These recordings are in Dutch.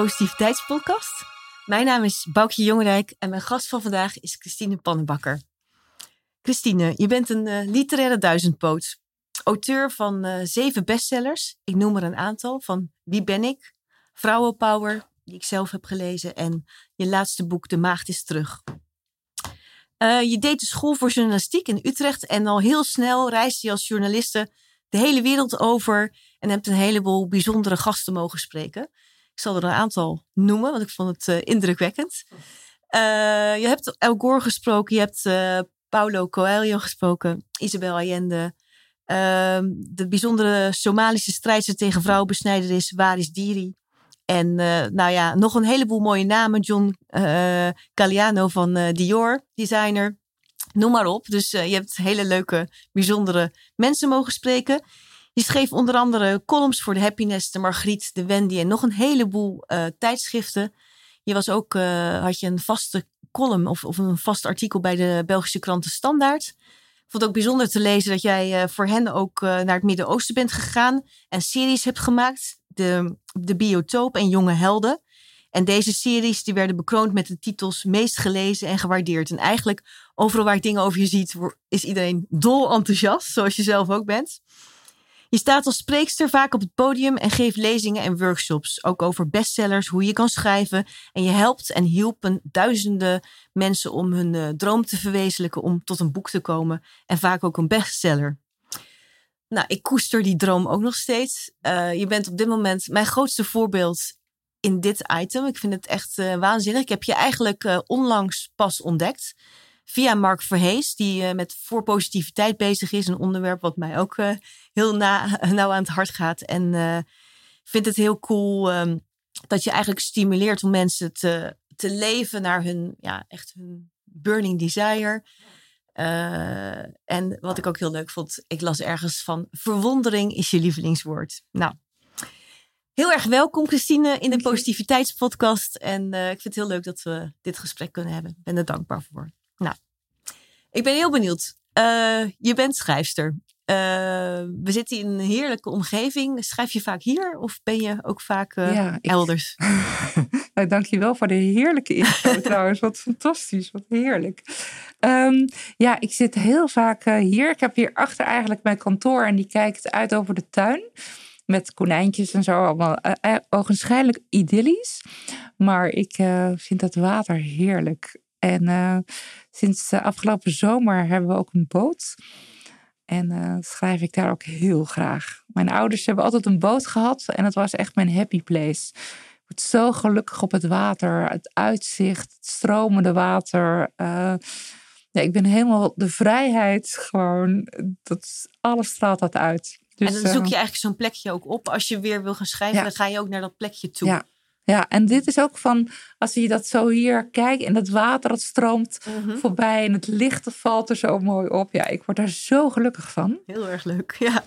Positiviteitspodcast. Mijn naam is Boukje Jongerijk en mijn gast van vandaag is Christine Pannenbakker. Christine, je bent een uh, literaire duizendpoot. Auteur van uh, zeven bestsellers. Ik noem er een aantal. Van Wie ben ik? Vrouwenpower, die ik zelf heb gelezen. En je laatste boek De Maagd is terug. Uh, je deed de school voor journalistiek in Utrecht. En al heel snel reisde je als journaliste de hele wereld over. En hebt een heleboel bijzondere gasten mogen spreken. Zal er een aantal noemen, want ik vond het uh, indrukwekkend. Uh, je hebt El Gore gesproken, je hebt uh, Paulo Coelho gesproken, Isabel Allende. Ehm, de bijzondere Somalische strijdster tegen vrouwenbesnijderis Waris Diri. En nou ja, nog een heleboel mooie namen. John Galliano van Dior, designer. Noem maar op. Dus je hebt hele leuke, bijzondere mensen mogen spreken. Je schreef onder andere columns voor de Happiness, de Margriet, de Wendy en nog een heleboel uh, tijdschriften. Je was ook, uh, had je een vaste column of, of een vast artikel bij de Belgische krant De Standaard. Ik vond het ook bijzonder te lezen dat jij uh, voor hen ook naar het Midden-Oosten bent gegaan en series hebt gemaakt. De, de Biotoop en Jonge Helden. En deze series die werden bekroond met de titels meest gelezen en gewaardeerd. En eigenlijk overal waar ik dingen over je ziet, is iedereen dol enthousiast, zoals je zelf ook bent. Je staat als spreekster vaak op het podium en geeft lezingen en workshops. Ook over bestsellers, hoe je kan schrijven. En je helpt en hielpen duizenden mensen om hun uh, droom te verwezenlijken om tot een boek te komen. En vaak ook een bestseller. Nou, ik koester die droom ook nog steeds. Uh, je bent op dit moment mijn grootste voorbeeld in dit item. Ik vind het echt uh, waanzinnig. Ik heb je eigenlijk onlangs pas ontdekt via Mark Verhees, die uh, met voorpositiviteit bezig is. Een onderwerp wat mij ook uh, heel na, nauw aan het hart gaat. En uh, vind het heel cool um, dat je eigenlijk stimuleert om mensen te, te leven naar hun, ja, echt hun burning desire. en wat ik ook heel leuk vond, ik las ergens van verwondering is je lievelingswoord. Nou, Heel erg welkom, Christine, in de Positiviteitspodcast. En ik vind het heel leuk dat we dit gesprek kunnen hebben. Ik ben er dankbaar voor. Nou, ik ben heel benieuwd. Uh, je bent schrijfster. Uh, we zitten in een heerlijke omgeving. Schrijf je vaak hier of ben je ook vaak uh, ja, ik... elders? nou, dankjewel voor de heerlijke intro trouwens. Wat fantastisch, wat heerlijk. Um, ja, ik zit heel vaak hier. Ik heb hier achter eigenlijk mijn kantoor en die kijkt uit over de tuin met konijntjes en zo. Allemaal uh, ogenschijnlijk idyllisch. Maar ik vind dat water heerlijk. En uh, sinds afgelopen zomer hebben we ook een boot. En uh, schrijf ik daar ook heel graag. Mijn ouders hebben altijd een boot gehad en dat was echt mijn happy place. Ik word zo gelukkig op het water, het uitzicht, het stromende water. Uh, ja, ik ben helemaal de vrijheid gewoon. Dat, alles straalt dat uit. Dus, en dan zoek je eigenlijk zo'n plekje ook op. Als je weer wil gaan schrijven, ja. dan ga je ook naar dat plekje toe. Ja, ja, en dit is ook van, als je dat zo hier kijkt en het water dat stroomt mm -hmm. voorbij en het licht dat valt er zo mooi op. Ja, ik word daar zo gelukkig van. Heel erg leuk, ja.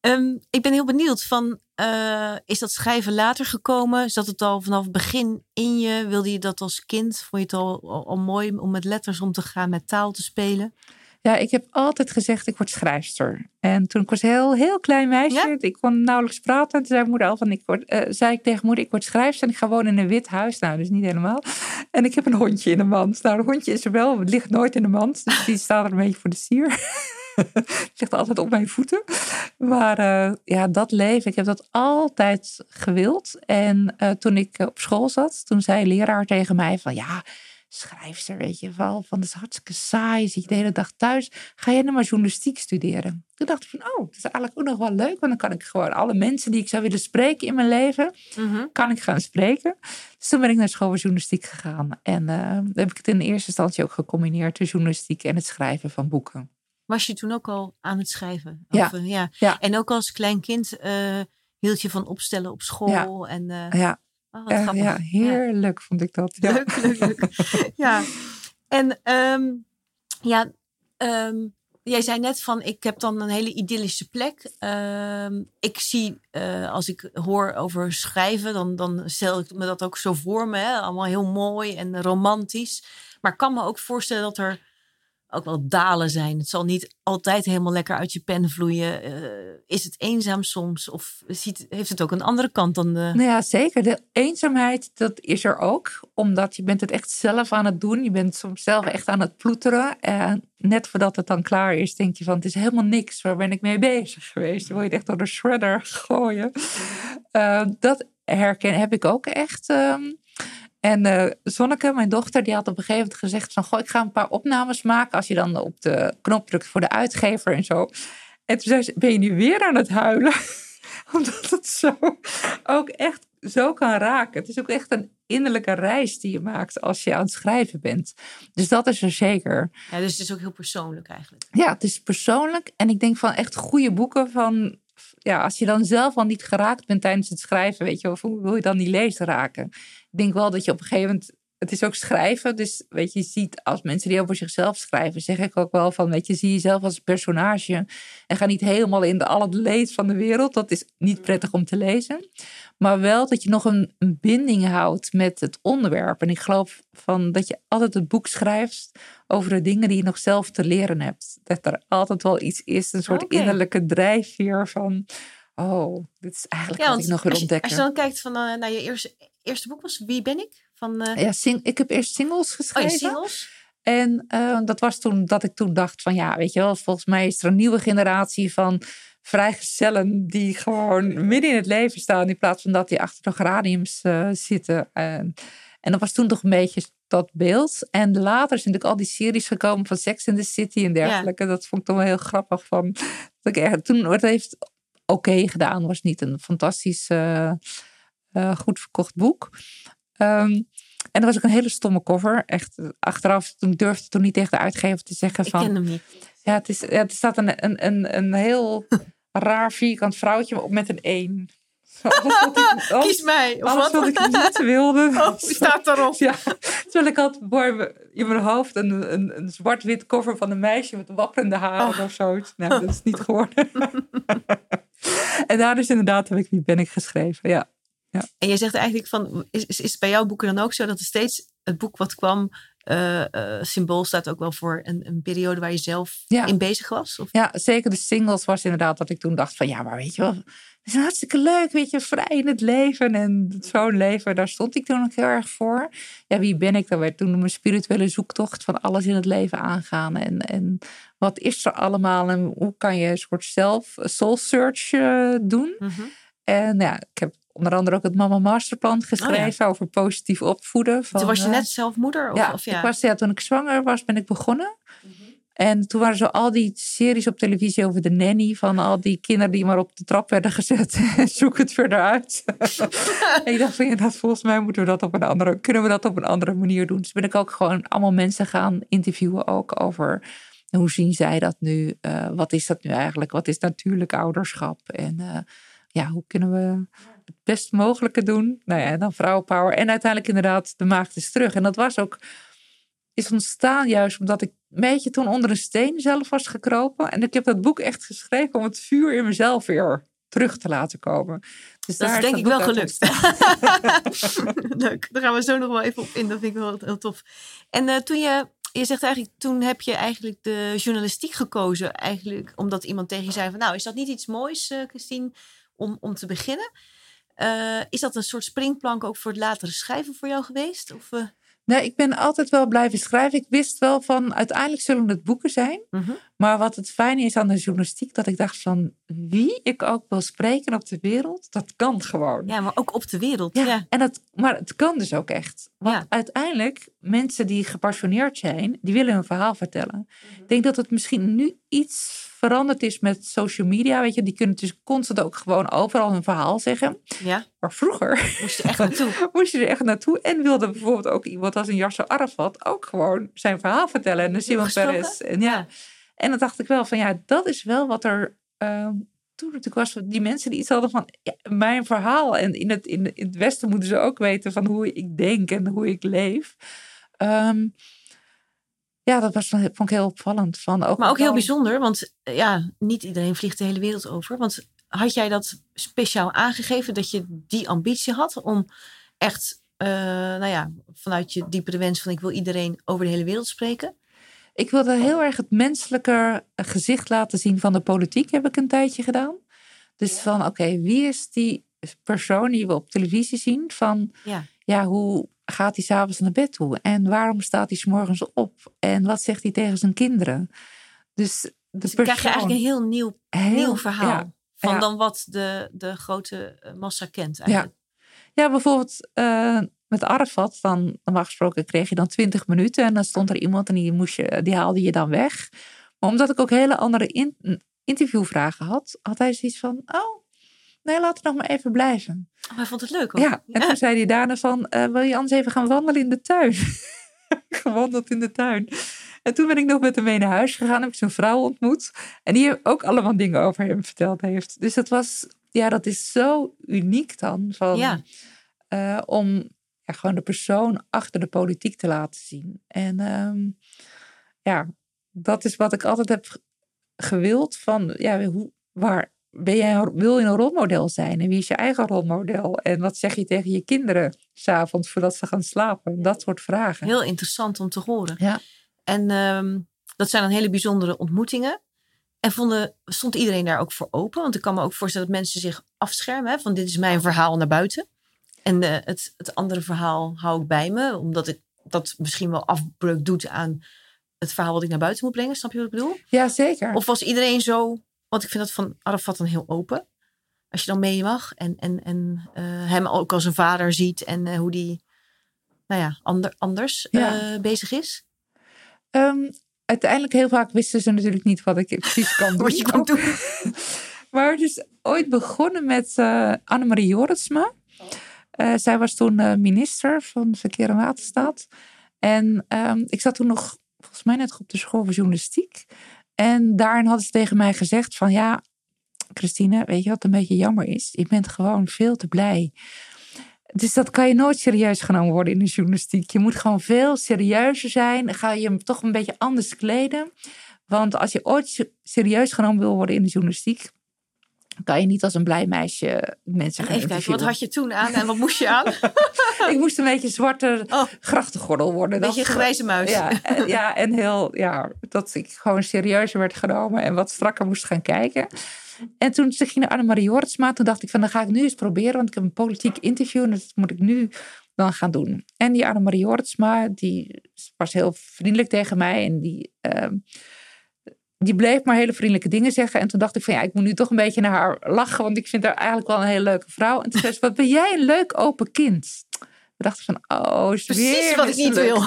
Um, ik ben heel benieuwd van, uh, is dat schrijven later gekomen? Zat het al vanaf het begin in je? Wilde je dat als kind? Vond je het al, al, al mooi om met letters om te gaan, met taal te spelen? Ja, ik heb altijd gezegd, ik word schrijfster. En toen ik was een heel, heel klein meisje, ja? ik kon nauwelijks praten. Toen zei, moeder al van, ik word, uh, zei ik tegen moeder, ik word schrijfster en ik ga wonen in een wit huis. Nou, dus niet helemaal. En ik heb een hondje in de mand. Nou, een hondje is er wel, het ligt nooit in de mand. Dus die staat er een beetje voor de sier. het ligt altijd op mijn voeten. Maar uh, ja, dat leven, ik heb dat altijd gewild. En uh, toen ik op school zat, toen zei een leraar tegen mij van, ja schrijfster, weet je wel. Van dat is hartstikke saai, zie je de hele dag thuis. Ga je nou maar journalistiek studeren? Toen dacht ik van, oh, dat is eigenlijk ook nog wel leuk. Want dan kan ik gewoon alle mensen die ik zou willen spreken in mijn leven, mm-hmm. kan ik gaan spreken. Dus toen ben ik naar school voor journalistiek gegaan. En uh, heb ik het in eerste instantie ook gecombineerd, de journalistiek en het schrijven van boeken. Was je toen ook al aan het schrijven? Ja. Of, uh, ja. ja. En ook als klein kind uh, hield je van opstellen op school? Ja. En, ja. Oh, uh, ja, heerlijk ja. vond ik dat. Ja. Leuk, leuk, leuk. ja. En um, ja, um, jij zei net van, ik heb dan een hele idyllische plek. Um, ik zie, uh, als ik hoor over schrijven, dan, dan stel ik me dat ook zo voor me. Hè? Allemaal heel mooi en romantisch. Maar ik kan me ook voorstellen dat er ook wel dalen zijn. Het zal niet altijd helemaal lekker uit je pen vloeien. Uh, is het eenzaam soms? Of ziet, heeft het ook een andere kant dan de... Nou ja, zeker. De eenzaamheid, dat is er ook. Omdat je bent het echt zelf aan het doen. Je bent soms zelf echt aan het ploeteren. En net voordat het dan klaar is, denk je van... het is helemaal niks. Waar ben ik mee bezig geweest? Dan wil je het echt door de shredder gooien. Uh, dat herken heb ik ook echt... Um, en uh, Zonneke, mijn dochter, die had op een gegeven moment gezegd van... Goh, ik ga een paar opnames maken als je dan op de knop drukt voor de uitgever en zo. En toen zei ze, ben je nu weer aan het huilen? Omdat het zo ook echt zo kan raken. Het is ook echt een innerlijke reis die je maakt als je aan het schrijven bent. Dus dat is er zeker. Ja, dus het is ook heel persoonlijk eigenlijk. Ja, het is persoonlijk. En ik denk van echt goede boeken van... Ja, als je dan zelf al niet geraakt bent tijdens het schrijven, weet je, of hoe wil je dan die lezer raken? Ik denk wel dat je op een gegeven moment. Het is ook schrijven. Dus weet je, je ziet als mensen die over zichzelf schrijven, zeg ik ook wel van, weet je, zie jezelf als een personage. En ga niet helemaal in de alle leed van de wereld. Dat is niet prettig om te lezen. Maar wel dat je nog een, een binding houdt met het onderwerp. En ik geloof van dat je altijd het boek schrijft over de dingen die je nog zelf te leren hebt. Dat er altijd wel iets is, een soort innerlijke drijfveer van. Oh, dit is eigenlijk wat ik nog wil ontdekken. Als je dan kijkt van, uh, naar je eerste, eerste boek was Wie ben ik? Van, uh... Ja, sing, ik heb eerst singles geschreven. Oh, singles? En uh, dat was toen dat ik toen dacht van ja, weet je wel, volgens mij is er een nieuwe generatie van vrijgezellen die gewoon midden in het leven staan in plaats van dat die achter de geraniums uh, zitten. En, en dat was toen toch een beetje dat beeld. En later zijn natuurlijk al die series gekomen van Sex in the City en dergelijke. Ja. Dat vond ik toch wel heel grappig. Van, dat ik toen het heeft oké okay gedaan. was niet een fantastisch uh, uh, goed verkocht boek. Um, en er was ook een hele stomme cover. Echt achteraf, toen durfde ik toen niet tegen de uitgever te zeggen van... Ik ken hem niet. Ja, het is, ja, er staat een, een, een, een heel raar vierkant vrouwtje met een één. Alles wat ik, alles, Kies mij. Of alles wat? wat ik niet wilde. Oh, staat daarop. Ja, terwijl ik had in mijn hoofd een, een, een zwart-wit cover van een meisje met wapperende haren oh. of zoiets. Nou, dat is niet geworden. en daar is inderdaad heb ik Wie ben ik geschreven, ja. Ja. En je zegt eigenlijk van, is, is het bij jouw boeken dan ook zo dat er steeds het boek wat kwam, uh, uh, symbool staat ook wel voor een, een periode waar je zelf ja. in bezig was? Of? Ja, zeker de singles was inderdaad dat ik toen dacht van, ja, maar weet je wel, het is hartstikke leuk, weet je, vrij in het leven en zo'n leven, daar stond ik toen ook heel erg voor. Ja, wie ben ik? Dat werd toen mijn spirituele zoektocht van alles in het leven aangaan en, en wat is er allemaal en hoe kan je een soort zelf soul search uh, doen. Mm -hmm. En ja, ik heb onder andere ook het Mama Masterplan geschreven oh, ja. over positief opvoeden. Van, toen was je net zelf moeder? Of, ja, of ja? Ik was, ja, toen ik zwanger was ben ik begonnen. Mm -hmm. En toen waren zo al die series op televisie over de nanny. Van al die kinderen die maar op de trap werden gezet. Zoek het verder uit. en ik dacht van ja, dat, volgens mij moeten we dat op een andere, kunnen we dat op een andere manier doen. Dus ben ik ook gewoon allemaal mensen gaan interviewen ook over hoe zien zij dat nu? Uh, wat is dat nu eigenlijk? Wat is natuurlijk ouderschap? En uh, ja, hoe kunnen we het best mogelijke doen? Nou ja, dan vrouwenpower. En uiteindelijk inderdaad, de maagd is terug. En dat was ook, is ontstaan juist omdat ik een beetje toen onder een steen zelf was gekropen. En ik heb dat boek echt geschreven om het vuur in mezelf weer terug te laten komen. Dus dat is denk ik wel gelukt. Leuk, daar gaan we zo nog wel even op in. Dat vind ik wel heel tof. En uh, toen je je zegt eigenlijk, toen heb je eigenlijk de journalistiek gekozen. Eigenlijk omdat iemand tegen je zei van, nou, is dat niet iets moois, uh, Christine, om, om te beginnen? Uh, is dat een soort springplank ook voor het latere schrijven voor jou geweest? Of, uh... Nee, ik ben altijd wel blijven schrijven. Ik wist wel van, uiteindelijk zullen het boeken zijn. Mm -hmm. Maar wat het fijne is aan de journalistiek, dat ik dacht van, wie ik ook wil spreken op de wereld, dat kan gewoon. Ja, maar ook op de wereld. Ja, ja. En dat, maar het kan dus ook echt. Want Ja. uiteindelijk, mensen die gepassioneerd zijn, die willen hun verhaal vertellen. Ik denk dat het misschien nu iets veranderd is met social media. Weet je, die kunnen dus constant ook gewoon overal hun verhaal zeggen. ja, Maar vroeger moest je echt naartoe. moest je er echt naartoe. En wilde bijvoorbeeld ook iemand als een Yasser Arafat ook gewoon zijn verhaal vertellen. En de Simon? Peres. En ja. En dan dacht ik wel van ja, dat is wel wat er ehm, toen natuurlijk was. Die mensen die iets hadden van ja, mijn verhaal. En in het, in, in het Westen moeten ze ook weten van hoe ik denk en hoe ik leef. Ehm, ja, dat was, vond ik heel opvallend. Van ook Maar ook heel bijzonder, want eh, ja, niet iedereen vliegt de hele wereld over. Want had jij dat speciaal aangegeven dat je die ambitie had om echt, eh, nou ja, vanuit je diepere wens van ik wil iedereen over de hele wereld spreken? ik wilde heel erg het menselijke gezicht laten zien van de politiek, heb ik een tijdje gedaan. Dus van, oké, wie is die persoon die we op televisie zien? Van, Ja. ja, hoe gaat hij s'avonds naar bed toe? En waarom staat hij 's morgens op? En wat zegt hij tegen zijn kinderen? Dus de Dus dan krijg je eigenlijk een heel nieuw, heel- nieuw verhaal. ja, van ja. dan wat de, de grote eh, massa kent eigenlijk. Ja, bijvoorbeeld eh, met Arafat, dan normaal gesproken kreeg je dan 20 minuten en dan stond er iemand en die, moest je, die haalde je dan weg. Maar omdat ik ook hele andere in- interviewvragen had, had hij zoiets van, oh, nee, laat het nog maar even blijven. Oh, hij vond het leuk hoor. Ja, en toen zei hij daarna van, eh, wil je anders even gaan wandelen in de tuin? Gewandeld in de tuin. En toen ben ik nog met hem mee naar huis gegaan, heb ik zijn vrouw ontmoet. En die ook allemaal dingen over hem verteld heeft. Dus dat was, ja, dat is zo uniek dan. Van, Ja. eh, om ja, gewoon de persoon achter de politiek te laten zien. En ehm, ja, dat is wat ik altijd heb ge- gewild. Van, ja, hoe, waar ben jij, wil je een rolmodel zijn? En wie is je eigen rolmodel? En wat zeg je tegen je kinderen s'avonds voordat ze gaan slapen? Dat soort vragen. Heel interessant om te horen. Ja. En ehm, dat zijn dan hele bijzondere ontmoetingen. En vonden, stond iedereen daar ook voor open? Want ik kan me ook voorstellen dat mensen zich afschermen. Hè, van dit is mijn verhaal naar buiten. En eh, het, het andere verhaal hou ik bij me. Omdat ik dat misschien wel afbreuk doet aan het verhaal wat ik naar buiten moet brengen. Snap je wat ik bedoel? Ja, zeker. Of was iedereen zo... Want ik vind dat van Arafat dan heel open. Als je dan mee mag. En, en, en eh, hem ook als een vader ziet. En eh, hoe die nou ja, ander, anders Ja. eh, bezig is. Ehm, uiteindelijk heel vaak wisten ze natuurlijk niet wat ik precies kan doen. Wat je kan doen. Maar is ooit begonnen met Annemarie Jorritsma. Eh, zij was toen minister van Verkeer en Waterstaat. En ehm, ik zat toen nog, volgens mij net op de school voor journalistiek. En daarin hadden ze tegen mij gezegd van ja, Christine, weet je wat een beetje jammer is? Je bent gewoon veel te blij. Dus dat kan je nooit serieus genomen worden in de journalistiek. Je moet gewoon veel serieuzer zijn. Ga je je toch een beetje anders kleden. Want als je ooit se- serieus genomen wil worden in de journalistiek, kan je niet als een blij meisje mensen gaan Even kijken, wat had je toen aan en wat moest je aan? Ik moest een beetje zwarte Oh. grachtengordel worden. Een beetje Dat- grijze muis. Ja, en, ja, en heel, ja, dat ik gewoon serieuzer werd genomen en wat strakker moest gaan kijken. En toen ze ging naar Annemarie Jortsma, toen dacht ik van, dan ga ik nu eens proberen, want ik heb een politiek interview en dat moet ik nu dan gaan doen. En die Annemarie Jortsma, die was heel vriendelijk tegen mij en die, ehm, die bleef maar hele vriendelijke dingen zeggen. En toen dacht ik van, ja, ik moet nu toch een beetje naar haar lachen, want ik vind haar eigenlijk wel een hele leuke vrouw. En toen zei ze, wat ben jij een leuk open kind. Dacht ik van, oh, Precies weer wat ik niet wil.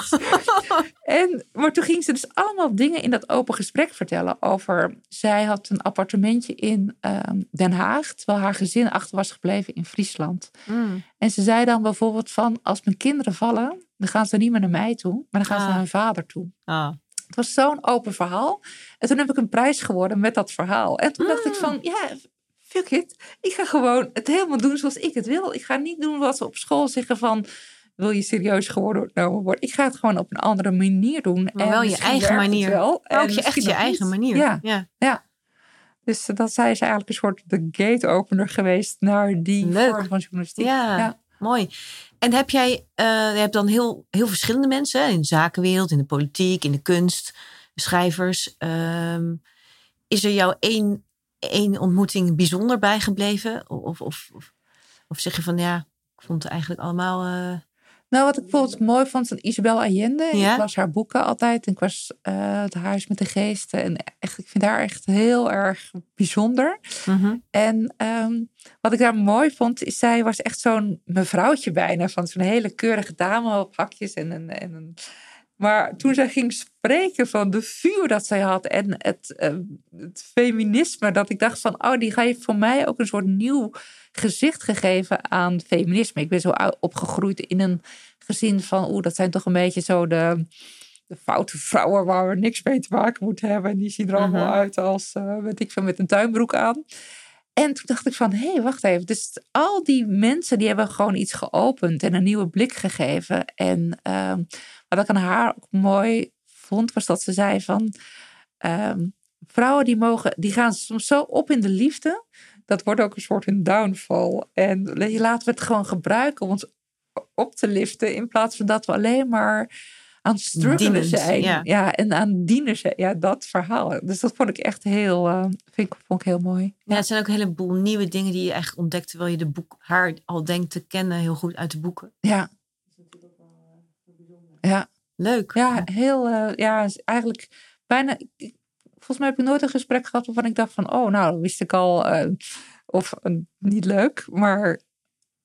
En, maar toen ging ze dus allemaal dingen in dat open gesprek vertellen over. Zij had een appartementje in ehm, Den Haag, terwijl haar gezin achter was gebleven in Friesland. Mm. En ze zei dan bijvoorbeeld van, als mijn kinderen vallen, dan gaan ze niet meer naar mij toe, maar dan gaan ze Ah. naar mijn vader toe. Ah. Het was zo'n open verhaal. En toen heb ik een prijs geworden met dat verhaal. En toen dacht ik Mm. van, ja, fuck it. Ik ga gewoon het helemaal doen zoals ik het wil. Ik ga niet doen wat ze op school zeggen van, wil je serieus geworden worden? Ik ga het gewoon op een andere manier doen. Maar En wel je eigen manier. Wel, ook je, echt je eigen niet. manier. Ja, ja. ja. Dus dat zij is eigenlijk een soort de gate-opener geweest naar die Leuk. vorm van journalistiek. Ja, Ja. Mooi. En heb jij, eh, je hebt dan heel, heel verschillende mensen in de zakenwereld, in de politiek, in de kunst, schrijvers. Ehm, is er jou één, één ontmoeting bijzonder bijgebleven? Of, of, of, of zeg je van ja, ik vond het eigenlijk allemaal. eh, Nou, wat ik bijvoorbeeld mooi vond van Isabel Allende. Ja? Ik las haar boeken altijd. En ik was eh, Het Huis met de Geesten. En echt, ik vind haar echt heel erg bijzonder. mhm. En ehm, wat ik daar mooi vond, is zij was echt zo'n mevrouwtje bijna. Van zo'n hele keurige dame op hakjes. En een, en een... Maar toen zij ging spreken van de vuur dat zij had en het, eh, het feminisme, dat ik dacht van, oh, die heeft voor mij ook een soort nieuw gezicht gegeven aan feminisme. Ik ben zo opgegroeid in een gezin van, oeh, dat zijn toch een beetje zo de, de foute vrouwen waar we niks mee te maken moeten hebben. En die zien er allemaal Mhm. uit als, eh weet ik veel, met een tuinbroek aan. En toen dacht ik van, hé, hey, wacht even. Dus al die mensen die hebben gewoon iets geopend en een nieuwe blik gegeven. En ehm, wat ik aan haar ook mooi vond, was dat ze zei van... ehm, vrouwen die mogen, die gaan soms zo op in de liefde. Dat wordt ook een soort hun downfall. En laten we het gewoon gebruiken om ons op te liften. In plaats van dat we alleen maar aan struggelen zijn. Ja. en aan dienen zijn. Ja, dat verhaal. Dus dat vond ik echt heel, uh, vind ik, vond ik heel mooi. Ja, het zijn ook een heleboel nieuwe dingen die je eigenlijk ontdekt terwijl je de boek haar al denkt te kennen heel goed uit de boeken. Ja. Ja. Leuk. Ja, heel, uh, ja, eigenlijk bijna, volgens mij heb ik nooit een gesprek gehad waarvan ik dacht van, oh, nou, wist ik al, uh, of niet leuk, maar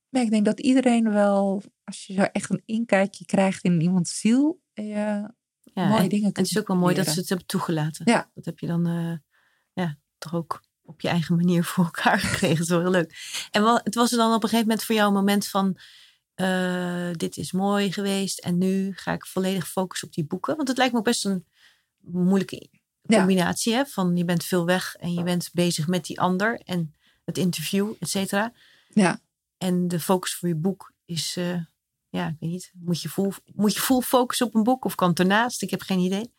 ik denk dat iedereen wel, als je zo echt een inkijkje krijgt in iemands ziel, uh, ja, mooie dingen Het is ook wel mooi dat ze het hebben toegelaten. Ja. Dat heb je dan uh, ja, toch ook op je eigen manier voor elkaar gekregen. Dat is wel heel leuk. En wel, het was er dan op een gegeven moment voor jou een moment van, dit is mooi geweest en nu ga ik volledig focussen op die boeken. Want het lijkt me ook best een moeilijke combinatie. Hè? Van je bent veel weg en je bent bezig met die ander en het interview, et cetera. Ja. En de focus voor je boek is, uh, ja, ik weet niet, moet je, full, moet je full focus op een boek of kan het ernaast? Ik heb geen idee.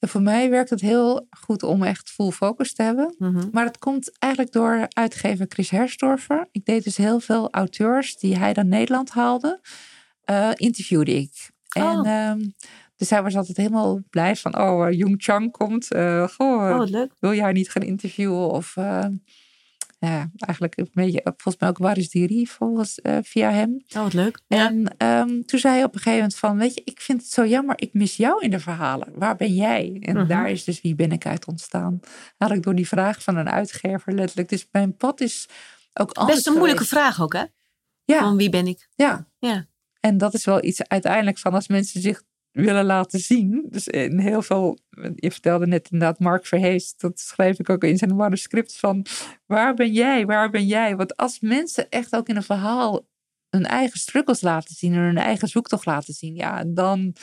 voor mij werkt het heel goed om echt full focus te hebben. Mhm. Maar dat komt eigenlijk door uitgever Chris Herstorfer. Ik deed dus heel veel auteurs die hij dan Nederland haalde, uh, interviewde ik. Oh. En um, dus hij was altijd helemaal blij van, oh, uh, Jung Chang komt. Uh, goh, oh, leuk. wil jij niet gaan interviewen? Of ja, eigenlijk een beetje, volgens mij ook waar is die volgens, uh, via hem. Oh, wat leuk. En um, toen zei hij op een gegeven moment van, weet je, ik vind het zo jammer, ik mis jou in de verhalen. Waar ben jij? En mhm. daar is dus wie ben ik uit ontstaan. Eigenlijk door die vraag van een uitgever letterlijk. Dus mijn pad is ook anders Best een moeilijke vraag ook, hè? Ja. Van wie ben ik? Ja. ja. En dat is wel iets uiteindelijk van als mensen zich willen laten zien. Dus in heel veel, je vertelde net inderdaad Mark Verhees, dat schrijf ik ook in zijn manuscript van waar ben jij, waar ben jij? Want als mensen echt ook in een verhaal hun eigen struggles laten zien en hun eigen zoektocht laten zien, ja, dan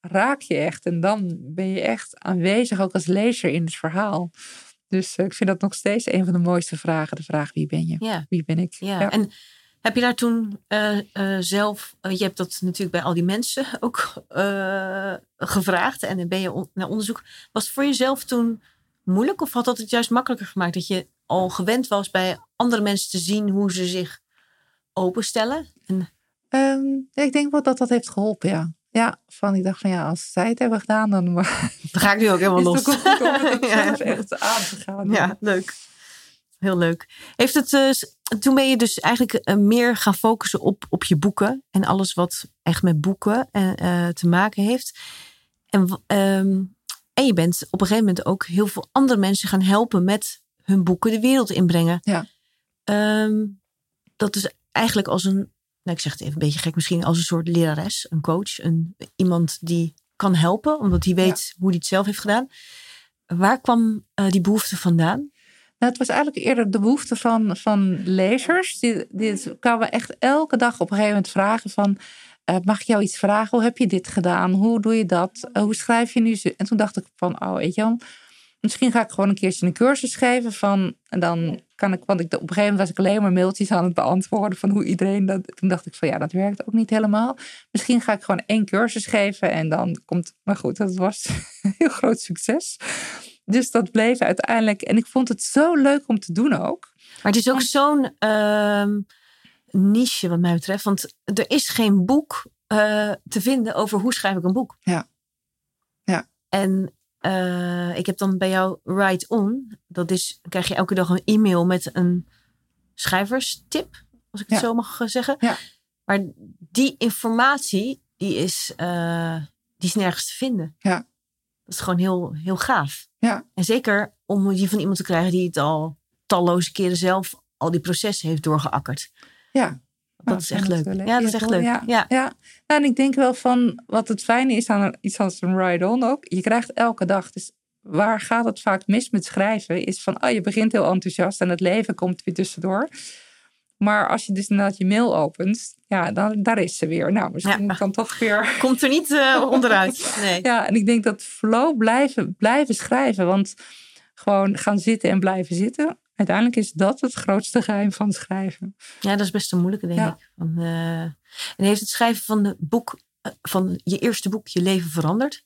raak je echt en dan ben je echt aanwezig ook als lezer in het verhaal. Dus eh, ik vind dat nog steeds een van de mooiste vragen, de vraag wie ben je? Ja. Wie ben ik? Ja. ja. En heb je daar toen uh, uh, zelf, uh, je hebt dat natuurlijk bij al die mensen ook gevraagd en dan ben je on naar onderzoek. Was het voor jezelf toen moeilijk of had dat het juist makkelijker gemaakt dat je al gewend was bij andere mensen te zien hoe ze zich openstellen? En... Um, ja, ik denk wel dat dat heeft geholpen, ja. Ja, van ik dacht van ja, als zij het hebben gedaan, dan, dan ga ik nu ook helemaal los. Het ook om het ja. echt aan te gaan. Ja, leuk. Heel leuk. Heeft het, uh, toen ben je dus eigenlijk uh, meer gaan focussen op, op je boeken en alles wat echt met boeken uh, te maken heeft. En, um, en je bent op een gegeven moment ook heel veel andere mensen gaan helpen met hun boeken de wereld inbrengen. Ja. Um, dat is eigenlijk als een, nou ik zeg het even een beetje gek, misschien als een soort lerares, een coach, een, iemand die kan helpen, omdat hij weet ja. hoe hij het zelf heeft gedaan. Waar kwam die behoefte vandaan? Nou, het was eigenlijk eerder de behoefte van, van lezers. Die, die kwamen echt elke dag op een gegeven moment vragen van... Uh, mag ik jou iets vragen? Hoe heb je dit gedaan? Hoe doe je dat? Uh, hoe schrijf je nu? En toen dacht ik van, oh weet je wel... Misschien ga ik gewoon een keertje een cursus geven van... En dan kan ik, want ik, op een gegeven moment was ik alleen maar mailtjes aan het beantwoorden van hoe iedereen dat... Toen dacht ik van, ja, dat werkt ook niet helemaal. Misschien ga ik gewoon één cursus geven en dan komt... Maar goed, dat was een heel groot succes. Dus dat bleef uiteindelijk. En ik vond het zo leuk om te doen ook. Maar het is ook zo'n uh, niche wat mij betreft. Want er is geen boek uh, te vinden over hoe schrijf ik een boek. Ja. ja. En uh, ik heb dan bij jou Write On. Dat is, dan krijg je elke dag een e-mail met een schrijverstip. Als ik het ja. zo mag zeggen. Ja. Maar die informatie, die is, die is nergens te vinden. Ja. Dat is gewoon heel, heel gaaf. Ja. En zeker om die van iemand te krijgen die het al talloze keren zelf al die processen heeft doorgeakkerd. Ja. Dat nou, is echt leuk. leuk. Ja, dat is echt leuk. Ja. ja. ja. Nou, en ik denk wel van wat het fijne is aan iets als een ride-on ook. Je krijgt elke dag. Dus waar gaat het vaak mis met schrijven? Is van, oh, je begint heel enthousiast en het leven komt weer tussendoor. Maar als je dus inderdaad je mail opent, ja, dan, daar is ze weer. Nou, misschien ja. kan toch weer... Komt er niet uh, onderuit. Nee. ja, en ik denk dat flow blijven, blijven schrijven. Want gewoon gaan zitten en blijven zitten. Uiteindelijk is dat het grootste geheim van schrijven. Ja, dat is best een moeilijke, denk ja. ik. Van, uh, en heeft het schrijven van, het boek, uh, van je eerste boek je leven veranderd?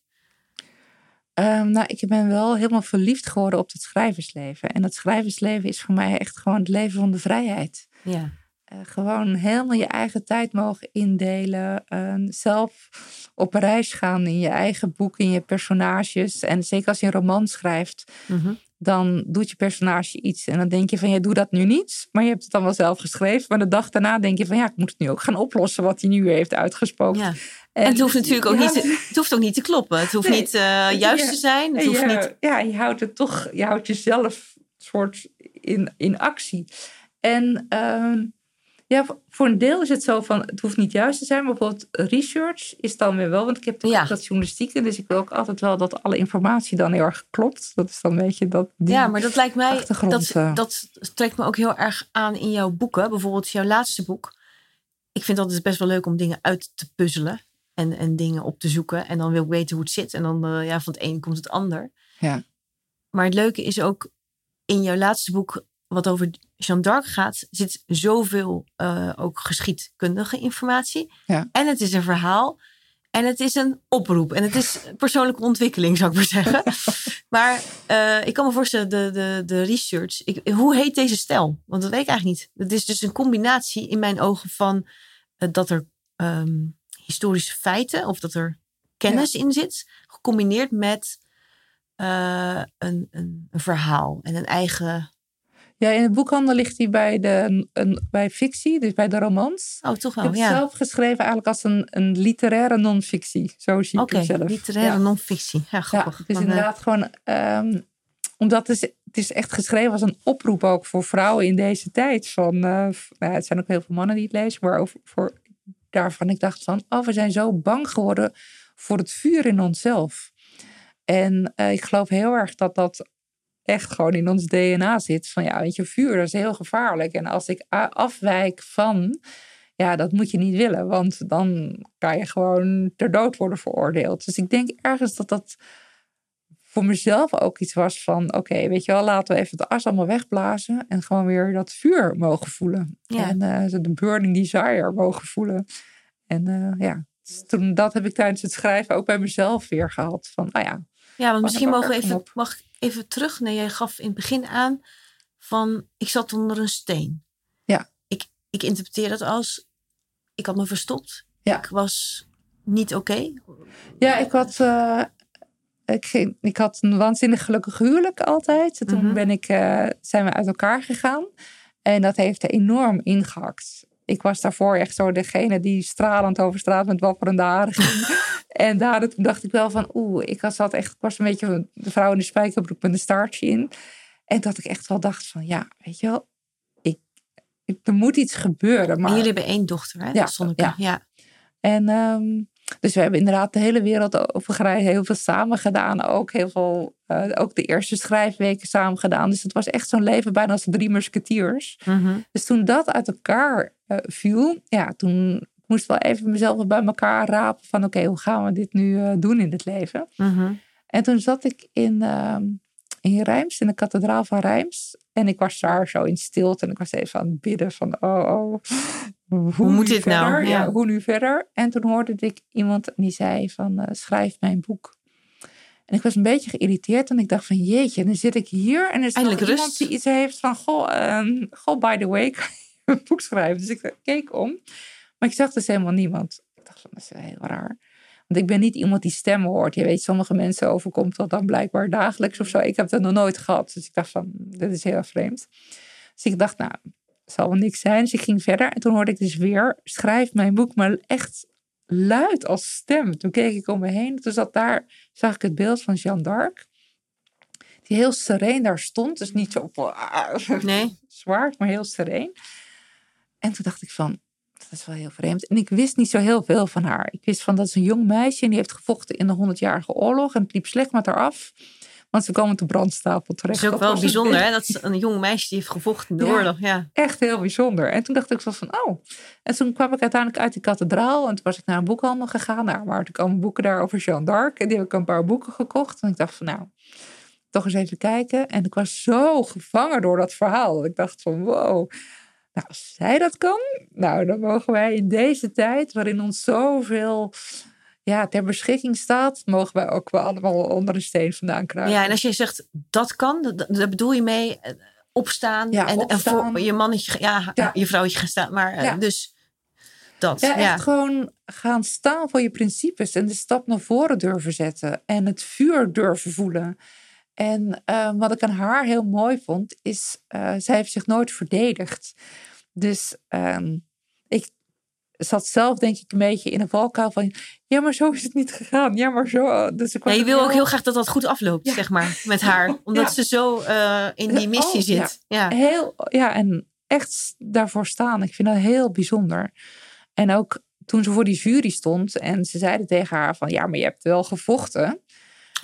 Um, nou, ik ben wel helemaal verliefd geworden op het schrijversleven. En het schrijversleven is voor mij echt gewoon het leven van de vrijheid. Ja. eh, gewoon helemaal je eigen tijd mogen indelen. Uh, zelf op reis gaan in je eigen boek, in je personages. En zeker als je een roman schrijft, Mhm. dan doet je personage iets. En dan denk je van, ja, doe dat nu niet. Maar je hebt het dan wel zelf geschreven. Maar de dag daarna denk je van, ja, ik moet het nu ook gaan oplossen wat hij nu heeft uitgesproken. Ja. En, het hoeft natuurlijk ook ja, niet, te, het hoeft ook niet te kloppen. Het hoeft Nee. niet eh, juist Ja. te zijn. Het hoeft je, niet... Ja, je houdt het toch, je houdt jezelf soort in, in actie. En ehm, ja, voor- een deel is het zo van, het hoeft niet juist te zijn. Bijvoorbeeld research is dan weer wel, want ik heb toch Ja. dat journalistieke. Dus ik wil ook altijd wel dat alle informatie dan heel erg klopt. Dat is dan een beetje dat die Ja, maar dat lijkt mij, dat, eh. dat trekt me ook heel erg aan in jouw boeken. Bijvoorbeeld jouw laatste boek. Ik vind het altijd best wel leuk om dingen uit te puzzelen. En, en dingen op te zoeken. En dan wil ik weten hoe het zit. En dan eh, ja, van het een komt het ander. Ja. Maar het leuke is ook in jouw laatste boek, wat over Jeanne d'Arc gaat, zit zoveel eh, ook geschiedkundige informatie. Ja. En het is een verhaal. En het is een oproep. En het is persoonlijke ontwikkeling, zou ik maar zeggen. maar eh, ik kan me voorstellen, de, de, de research. Ik, hoe heet deze stijl? Want dat weet ik eigenlijk niet. Het is dus een combinatie in mijn ogen van eh, dat er ehm, historische feiten of dat er kennis in zit, gecombineerd met een, een, een verhaal en een eigen. Ja, in het boekhandel ligt hij bij, de, een, bij fictie, dus bij de romans. Oh, toch Ik wel. heb het Ja. zelf geschreven eigenlijk als een, een literaire non-fictie. Zo zie ik Oké, hem zelf. literaire Ja. non-fictie. Ja, grappig. Ja, dus Dan, eh, inderdaad gewoon, ehm, omdat het is, het is echt geschreven als een oproep ook voor vrouwen in deze tijd. Van, eh, nou, ja, het zijn ook heel veel mannen die het lezen, maar over, voor, daarvan ik dacht van, oh, we zijn zo bang geworden voor het vuur in onszelf. En eh, ik geloof heel erg dat dat echt gewoon in ons DNA zit. Van ja, weet je, vuur dat is heel gevaarlijk. En als ik afwijk van, ja, dat moet je niet willen. Want dan kan je gewoon ter dood worden veroordeeld. Dus ik denk ergens dat dat voor mezelf ook iets was van... oké, weet je wel, laten we even de as allemaal wegblazen... en gewoon weer dat vuur mogen voelen. Ja. En zo de burning desire mogen voelen. En eh, ja, dus toen, dat heb ik tijdens het schrijven ook bij mezelf weer gehad. Van, nou ja, Ja, want misschien mogen we even, mag even terug. Nee, jij gaf in het begin aan van ik zat onder een steen. Ja. Ik, ik interpreteer dat als ik had me verstopt. Ja. Ik was niet oké. Ja, ik had, eh, ik, ging- ik had een waanzinnig gelukkig huwelijk altijd. Toen Mhm. ben ik, eh, zijn we uit elkaar gegaan. En dat heeft er enorm ingehakt. Ik was daarvoor echt zo degene die stralend over straat met wapperende haren ging. en daar, dacht ik wel van, oeh, ik was, zat echt, ik was een beetje de vrouw in de spijkerbroek met een staartje in. En dat ik echt wel dacht van, ja, weet je wel, ik, ik- er moet iets gebeuren. Maar En jullie hebben één dochter, hè? Ja, ja. ja. en ehm, dus we hebben inderdaad de hele wereld over gereisd, heel veel samen gedaan. Ook heel veel, eh, ook de eerste schrijfweken samen gedaan. Dus het was echt zo'n leven bijna als drie musketiers. Mhm. Dus toen dat uit elkaar eh, viel, ja, toen moest wel even mezelf bij elkaar rapen van oké, hoe gaan we dit nu eh, doen in het leven? Mhm. En toen zat ik in, ehm, in Rijms, in de kathedraal van Rijms. En ik was daar zo in stilte en ik was even aan het bidden van oh, oh hoe, moet dit nou? verder? Ja. Ja, hoe nu verder? En toen hoorde ik iemand die zei van eh, schrijf mijn boek. En ik was een beetje geïrriteerd en ik dacht van jeetje, dan zit ik hier en er is Eindelijk iemand rust. die iets heeft van goh, ehm, goh by the way, kan je een boek schrijven? Dus ik keek om, maar ik zag dus helemaal niemand. Ik dacht van dat is heel raar. Want ik ben niet iemand die stemmen hoort. Je weet, sommige mensen overkomt dat dan blijkbaar dagelijks of zo. Ik heb dat nog nooit gehad. Dus ik dacht van, dit is heel vreemd. Dus ik dacht, nou, zal wel niks zijn. Dus ik ging verder. En toen hoorde ik dus weer, schrijf mijn boek, maar echt luid als stem. Toen keek ik om me heen. Toen zat daar, zag ik het beeld van Jeanne d'Arc. Die heel sereen daar stond. Dus niet zo Nee. zwaard, maar heel sereen. En toen dacht ik van, dat is wel heel vreemd. En ik wist niet zo heel veel van haar. Ik wist van, dat is een jong meisje en die heeft gevochten in de 100-jarige oorlog. En het liep slecht met haar af. Want ze kwam op de brandstapel terecht. is ook Dat wel bijzonder, hè? Dat is een jong meisje die heeft gevochten in de Ja. oorlog. Ja. echt heel bijzonder. En toen dacht ik zo van, oh. En toen kwam ik uiteindelijk uit die kathedraal. En toen was ik naar een boekhandel gegaan. Nou, waar ik allemaal boeken daar over Jeanne d'Arc. En die heb ik een paar boeken gekocht. En ik dacht van, nou, toch eens even kijken. En ik was zo gevangen door dat verhaal. Dat ik dacht van, wow. Nou, als zij dat kan, nou, dan mogen wij in deze tijd, waarin ons zoveel ja, ter beschikking staat, mogen wij ook wel allemaal onder een steen vandaan kruipen. ja, en als je zegt dat kan, daar bedoel je mee, eh, opstaan. Ja, en, en voor je mannetje, ja, Ja. je vrouwtje gaan staan. Maar eh, Ja. dus dat. Ja, Ja, echt gewoon gaan staan voor je principes en de stap naar voren durven zetten en het vuur durven voelen. En eh, wat ik aan haar heel mooi vond, is eh, zij heeft zich nooit verdedigd. Dus ehm, ik zat zelf denk ik een beetje in een valkuil van, ja maar zo is het niet gegaan, ja maar zo. Dus ik Ja, je wil ook heel- graag dat dat goed afloopt, Ja. zeg maar, met haar. Omdat Ja. ze zo eh, in die missie Oh, ja. zit. Ja. Heel, ja, en echt daarvoor staan. Ik vind dat heel bijzonder. En ook toen ze voor die jury stond en ze zeiden tegen haar van, ja, maar je hebt wel gevochten.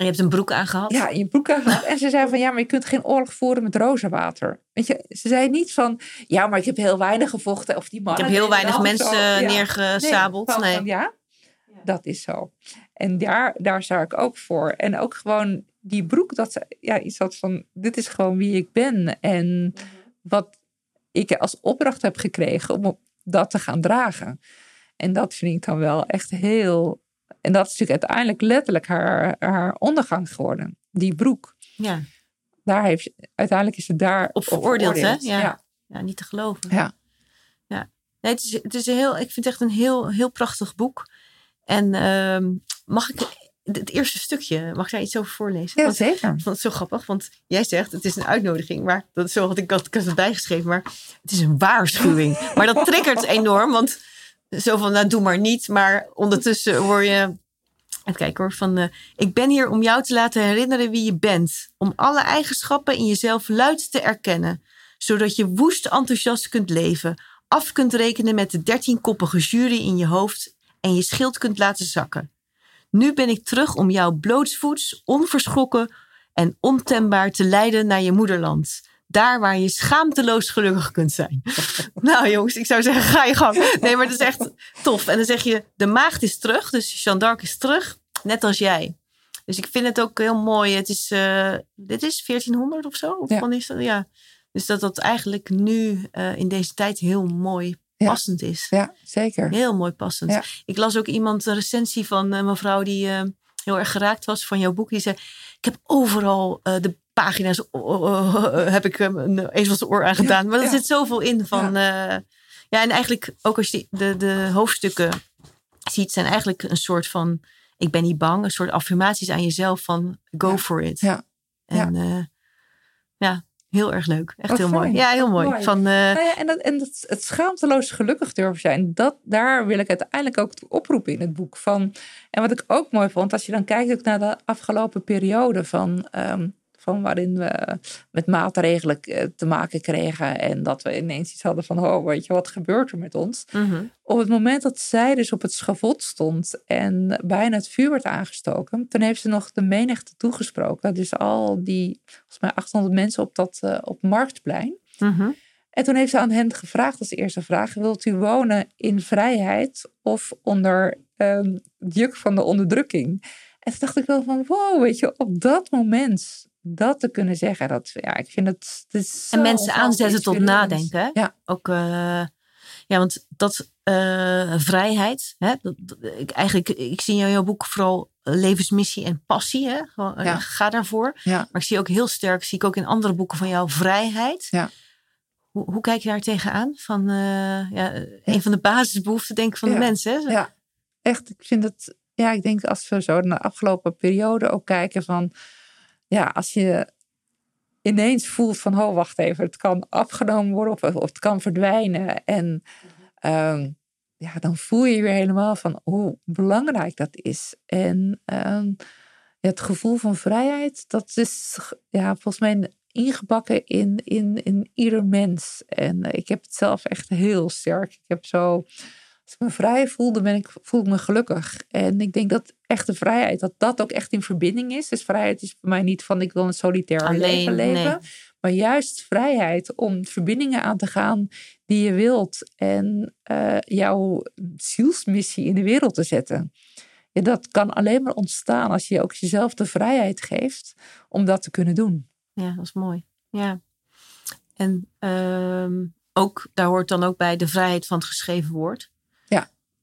En je hebt een broek aangehad. Ja, je broek aan gehad. En ze zei van, ja, maar je kunt geen oorlog voeren met rozenwater. Weet je, ze zei niet van, ja, maar ik heb heel weinig gevochten. Of die Ik mannen heb heel weinig mensen. Ja. neergesabeld. Nee, Nee, van, ja, dat is zo. En daar, daar sta ik ook voor. En ook gewoon die broek, dat ze ja, iets had van: dit is gewoon wie ik ben. En wat ik als opdracht heb gekregen om dat te gaan dragen. En dat vind ik dan wel echt heel. En dat is natuurlijk uiteindelijk letterlijk haar, haar ondergang geworden. Die broek. Ja, Daar heeft, ze- uiteindelijk is ze daar Op veroordeeld, hè? Ja. ja. ja, niet te geloven. Ja. Nee, het is, het is een heel, ik vind het echt een heel, heel prachtig boek. En ehm, mag ik het eerste stukje, mag ik daar iets over voorlezen? Ja, Want zeker. Ik vond het zo grappig, want jij zegt het is een uitnodiging, maar dat is zo had ik dat ik had erbij geschreven, maar het is een waarschuwing. maar dat triggert enorm, want zo van nou doe maar niet, maar ondertussen hoor je. Even kijken hoor, van eh, ik ben hier om jou te laten herinneren wie je bent, om alle eigenschappen in jezelf luid te erkennen, zodat je woest enthousiast kunt leven, af kunt rekenen met de dertienkoppige jury in je hoofd en je schild kunt laten zakken. Nu ben ik terug om jou blootsvoets, onverschrokken en ontembaar te leiden naar je moederland. Daar waar je schaamteloos gelukkig kunt zijn. nou jongens, ik zou zeggen, ga je gang. Nee, maar het is echt tof. En dan zeg je, de maagd is terug. Dus Jeanne d'Arc is terug, net als jij. Dus ik vind het ook heel mooi. Het is, eh, dit is 1400 of zo? Of Ja. is dat? Ja. Dus dat dat eigenlijk nu eh, in deze tijd heel mooi Ja. passend is. Ja, zeker. Heel mooi passend. Ja. Ik las ook iemand een recensie van een mevrouw die eh, heel erg geraakt was van jouw boek. Die zei: Ik heb overal eh, de pagina's eh, heb ik hem een ezelsoor aan gedaan. maar er zit zoveel in van. Ja. ja, en eigenlijk ook als je de, de hoofdstukken ziet, zijn eigenlijk een soort van. Ik ben niet bang, een soort affirmaties aan jezelf van go Ja. for it. Ja. En ja, ja heel erg leuk. Echt Wat heel mooi. Ja, heel Wat mooi. mooi. Van, eh, Nou ja, en dat, en dat, het schaamteloos gelukkig durven zijn, dat, daar wil ik uiteindelijk ook oproepen in het boek. Van, en wat ik ook mooi vond, als je dan kijkt ook naar de afgelopen periode van, ehm, van waarin we met maatregelen eh, te maken kregen en dat we ineens iets hadden van, oh weet je, wat gebeurt er met ons? mhm. Op het moment dat zij dus op het schavot stond en bijna het vuur werd aangestoken, toen heeft ze nog de menigte toegesproken. Dus al die, volgens mij 800 mensen op dat eh, op Marktplein. Mhm. En toen heeft ze aan hen gevraagd als eerste vraag: wilt u wonen in vrijheid of onder ehm, het juk van de onderdrukking? En toen dacht ik wel van wow, weet je, op dat moment dat te kunnen zeggen, dat ja, ik vind het. het is zo En mensen aanzetten tot nadenken. Hè? Ja. Ook, eh, ja, want dat eh, vrijheid. Hè? Dat, dat- ik, eigenlijk, ik zie in jouw boek vooral levensmissie en passie. Hè? Gewoon, eh, Ja. Ga daarvoor. Ja. Maar ik zie ook heel sterk, zie ik ook in andere boeken van jou, vrijheid. Ja. Hoe, hoe kijk je daar tegenaan? Van, ja, een van de basisbehoeften denk ik van de mensen. Hè? Ja. Echt, ik vind het. Ja, ik denk als we zo naar de afgelopen periode ook kijken van. Ja, als je ineens voelt van, oh wacht even, het kan afgenomen worden of, het kan verdwijnen. En ehm, ja, dan voel je weer helemaal van hoe belangrijk dat is. En ehm, het gevoel van vrijheid, dat is ja, volgens mij ingebakken in, in, in ieder mens. En eh, ik heb het zelf echt heel sterk. Ik heb zo, me vrij voel, dan ben ik, voel ik me gelukkig. En ik denk dat echte vrijheid, dat dat ook echt in verbinding is. Dus vrijheid is voor mij niet van ik wil een solitair Alleen, leven leven. nee. Maar juist vrijheid om verbindingen aan te gaan die je wilt. En eh, jouw zielsmissie in de wereld te zetten. Ja, dat kan alleen maar ontstaan als je ook jezelf de vrijheid geeft om dat te kunnen doen. Ja, dat is mooi. Ja. En ehm, ook, daar hoort dan ook bij de vrijheid van het geschreven woord.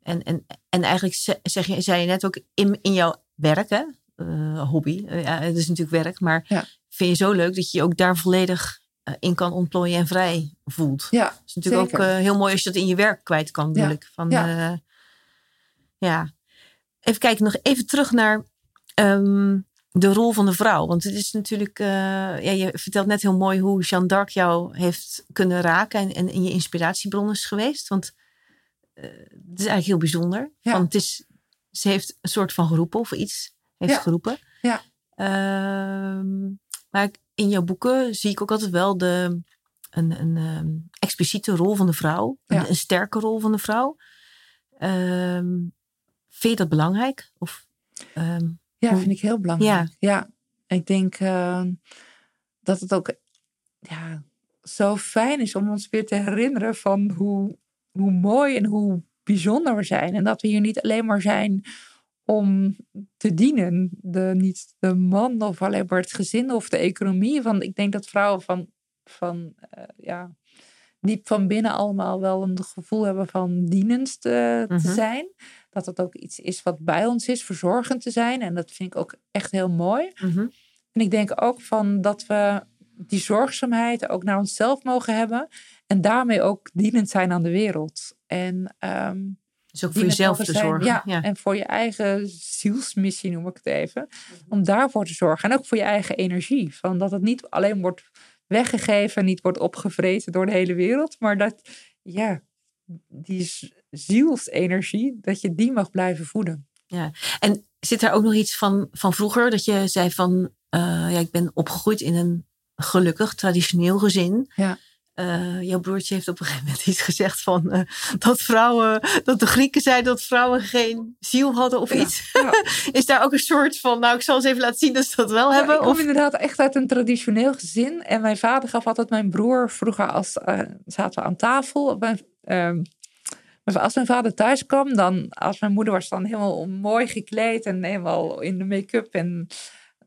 En, en, en eigenlijk ze- zeg je, zei je net ook in, in jouw werk, hè? Eh, hobby. Eh, ja, het is natuurlijk werk, maar Ja. vind je zo leuk dat je je ook daar volledig eh, in kan ontplooien en vrij voelt. Ja, Het is natuurlijk zeker. ook heel mooi als je dat in je werk kwijt kan, bedoel Ja. ik. Van, Ja. ja. Even kijken, nog even terug naar ehm, de rol van de vrouw. Want het is natuurlijk, ja, je vertelt net heel mooi hoe Jeanne d'Arc jou heeft kunnen raken en, en in je inspiratiebron is geweest. Want het is eigenlijk heel bijzonder. Ja. Want het is, ze heeft een soort van geroepen of iets heeft Ja. geroepen. Ja. Ehm, maar in jouw boeken zie ik ook altijd wel de, een, een ehm, expliciete rol van de vrouw. Ja. Een, een sterke rol van de vrouw. Ehm, vind je dat belangrijk? Of, Ja, vind ik heel belangrijk. Ja, ik denk eh, dat het ook ja, zo fijn is om ons weer te herinneren van hoe, hoe mooi en hoe bijzonder we zijn. En dat we hier niet alleen maar zijn om te dienen. De, niet de man of alleen maar het gezin of de economie. Want ik denk dat vrouwen van, van eh, ja, diep van binnen allemaal wel een gevoel hebben van dienend te, te Mhm. zijn. Dat het ook iets is wat bij ons is, verzorgend te zijn. En dat vind ik ook echt heel mooi. mhm. En ik denk ook van dat we die zorgzaamheid ook naar onszelf mogen hebben. En daarmee ook dienend zijn aan de wereld. En ehm, Dus ook voor jezelf te zijn. zorgen. Ja, Ja. en voor je eigen zielsmissie noem ik het even. Om daarvoor te zorgen. En ook voor je eigen energie. Van dat het niet alleen wordt weggegeven, niet wordt opgevreten door de hele wereld. Maar dat, ja, die zielsenergie, dat je die mag blijven voeden. En zit daar ook nog iets van, van vroeger? Dat je zei van, eh, ja, ik ben opgegroeid in een gelukkig, traditioneel gezin. Ja. Eh, jouw broertje heeft op een gegeven moment iets gezegd van eh, dat vrouwen, dat de Grieken zeiden dat vrouwen geen ziel hadden of Ja, iets. ja. Is daar ook een soort van, nou ik zal eens even laten zien dat ze dat wel Ja, hebben? ik kom Of, inderdaad echt uit een traditioneel gezin. En mijn vader gaf altijd mijn broer vroeger als eh, zaten we aan tafel. Mijn, ehm, als mijn vader thuis kwam, dan als mijn moeder was dan helemaal mooi gekleed en helemaal in de make-up. En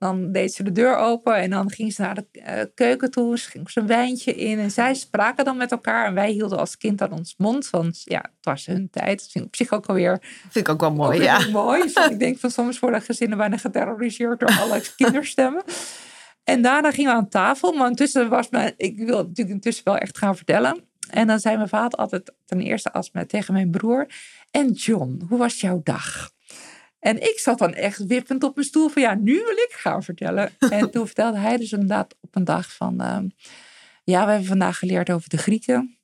dan deed ze de deur open en dan ging ze naar de eh, keuken toe. Ze ging ze een wijntje in en zij spraken dan met elkaar. En wij hielden als kind aan ons mond, want ja, het was hun tijd. Dat vind ik op zich ook alweer vind ik ook wel mooi, ook ja. mooi. Ik denk van soms worden gezinnen bijna geterroriseerd door alle kinderstemmen. En daarna gingen we aan tafel. Maar intussen was mijn, ik wil het natuurlijk intussen wel echt gaan vertellen. En dan zei mijn vader altijd ten eerste als me, tegen mijn broer. En John, hoe was jouw dag? En ik zat dan echt wippend op mijn stoel van ja, nu wil ik gaan vertellen. En toen vertelde hij dus inderdaad op een dag van... ehm, ja, we hebben vandaag geleerd over de Grieken.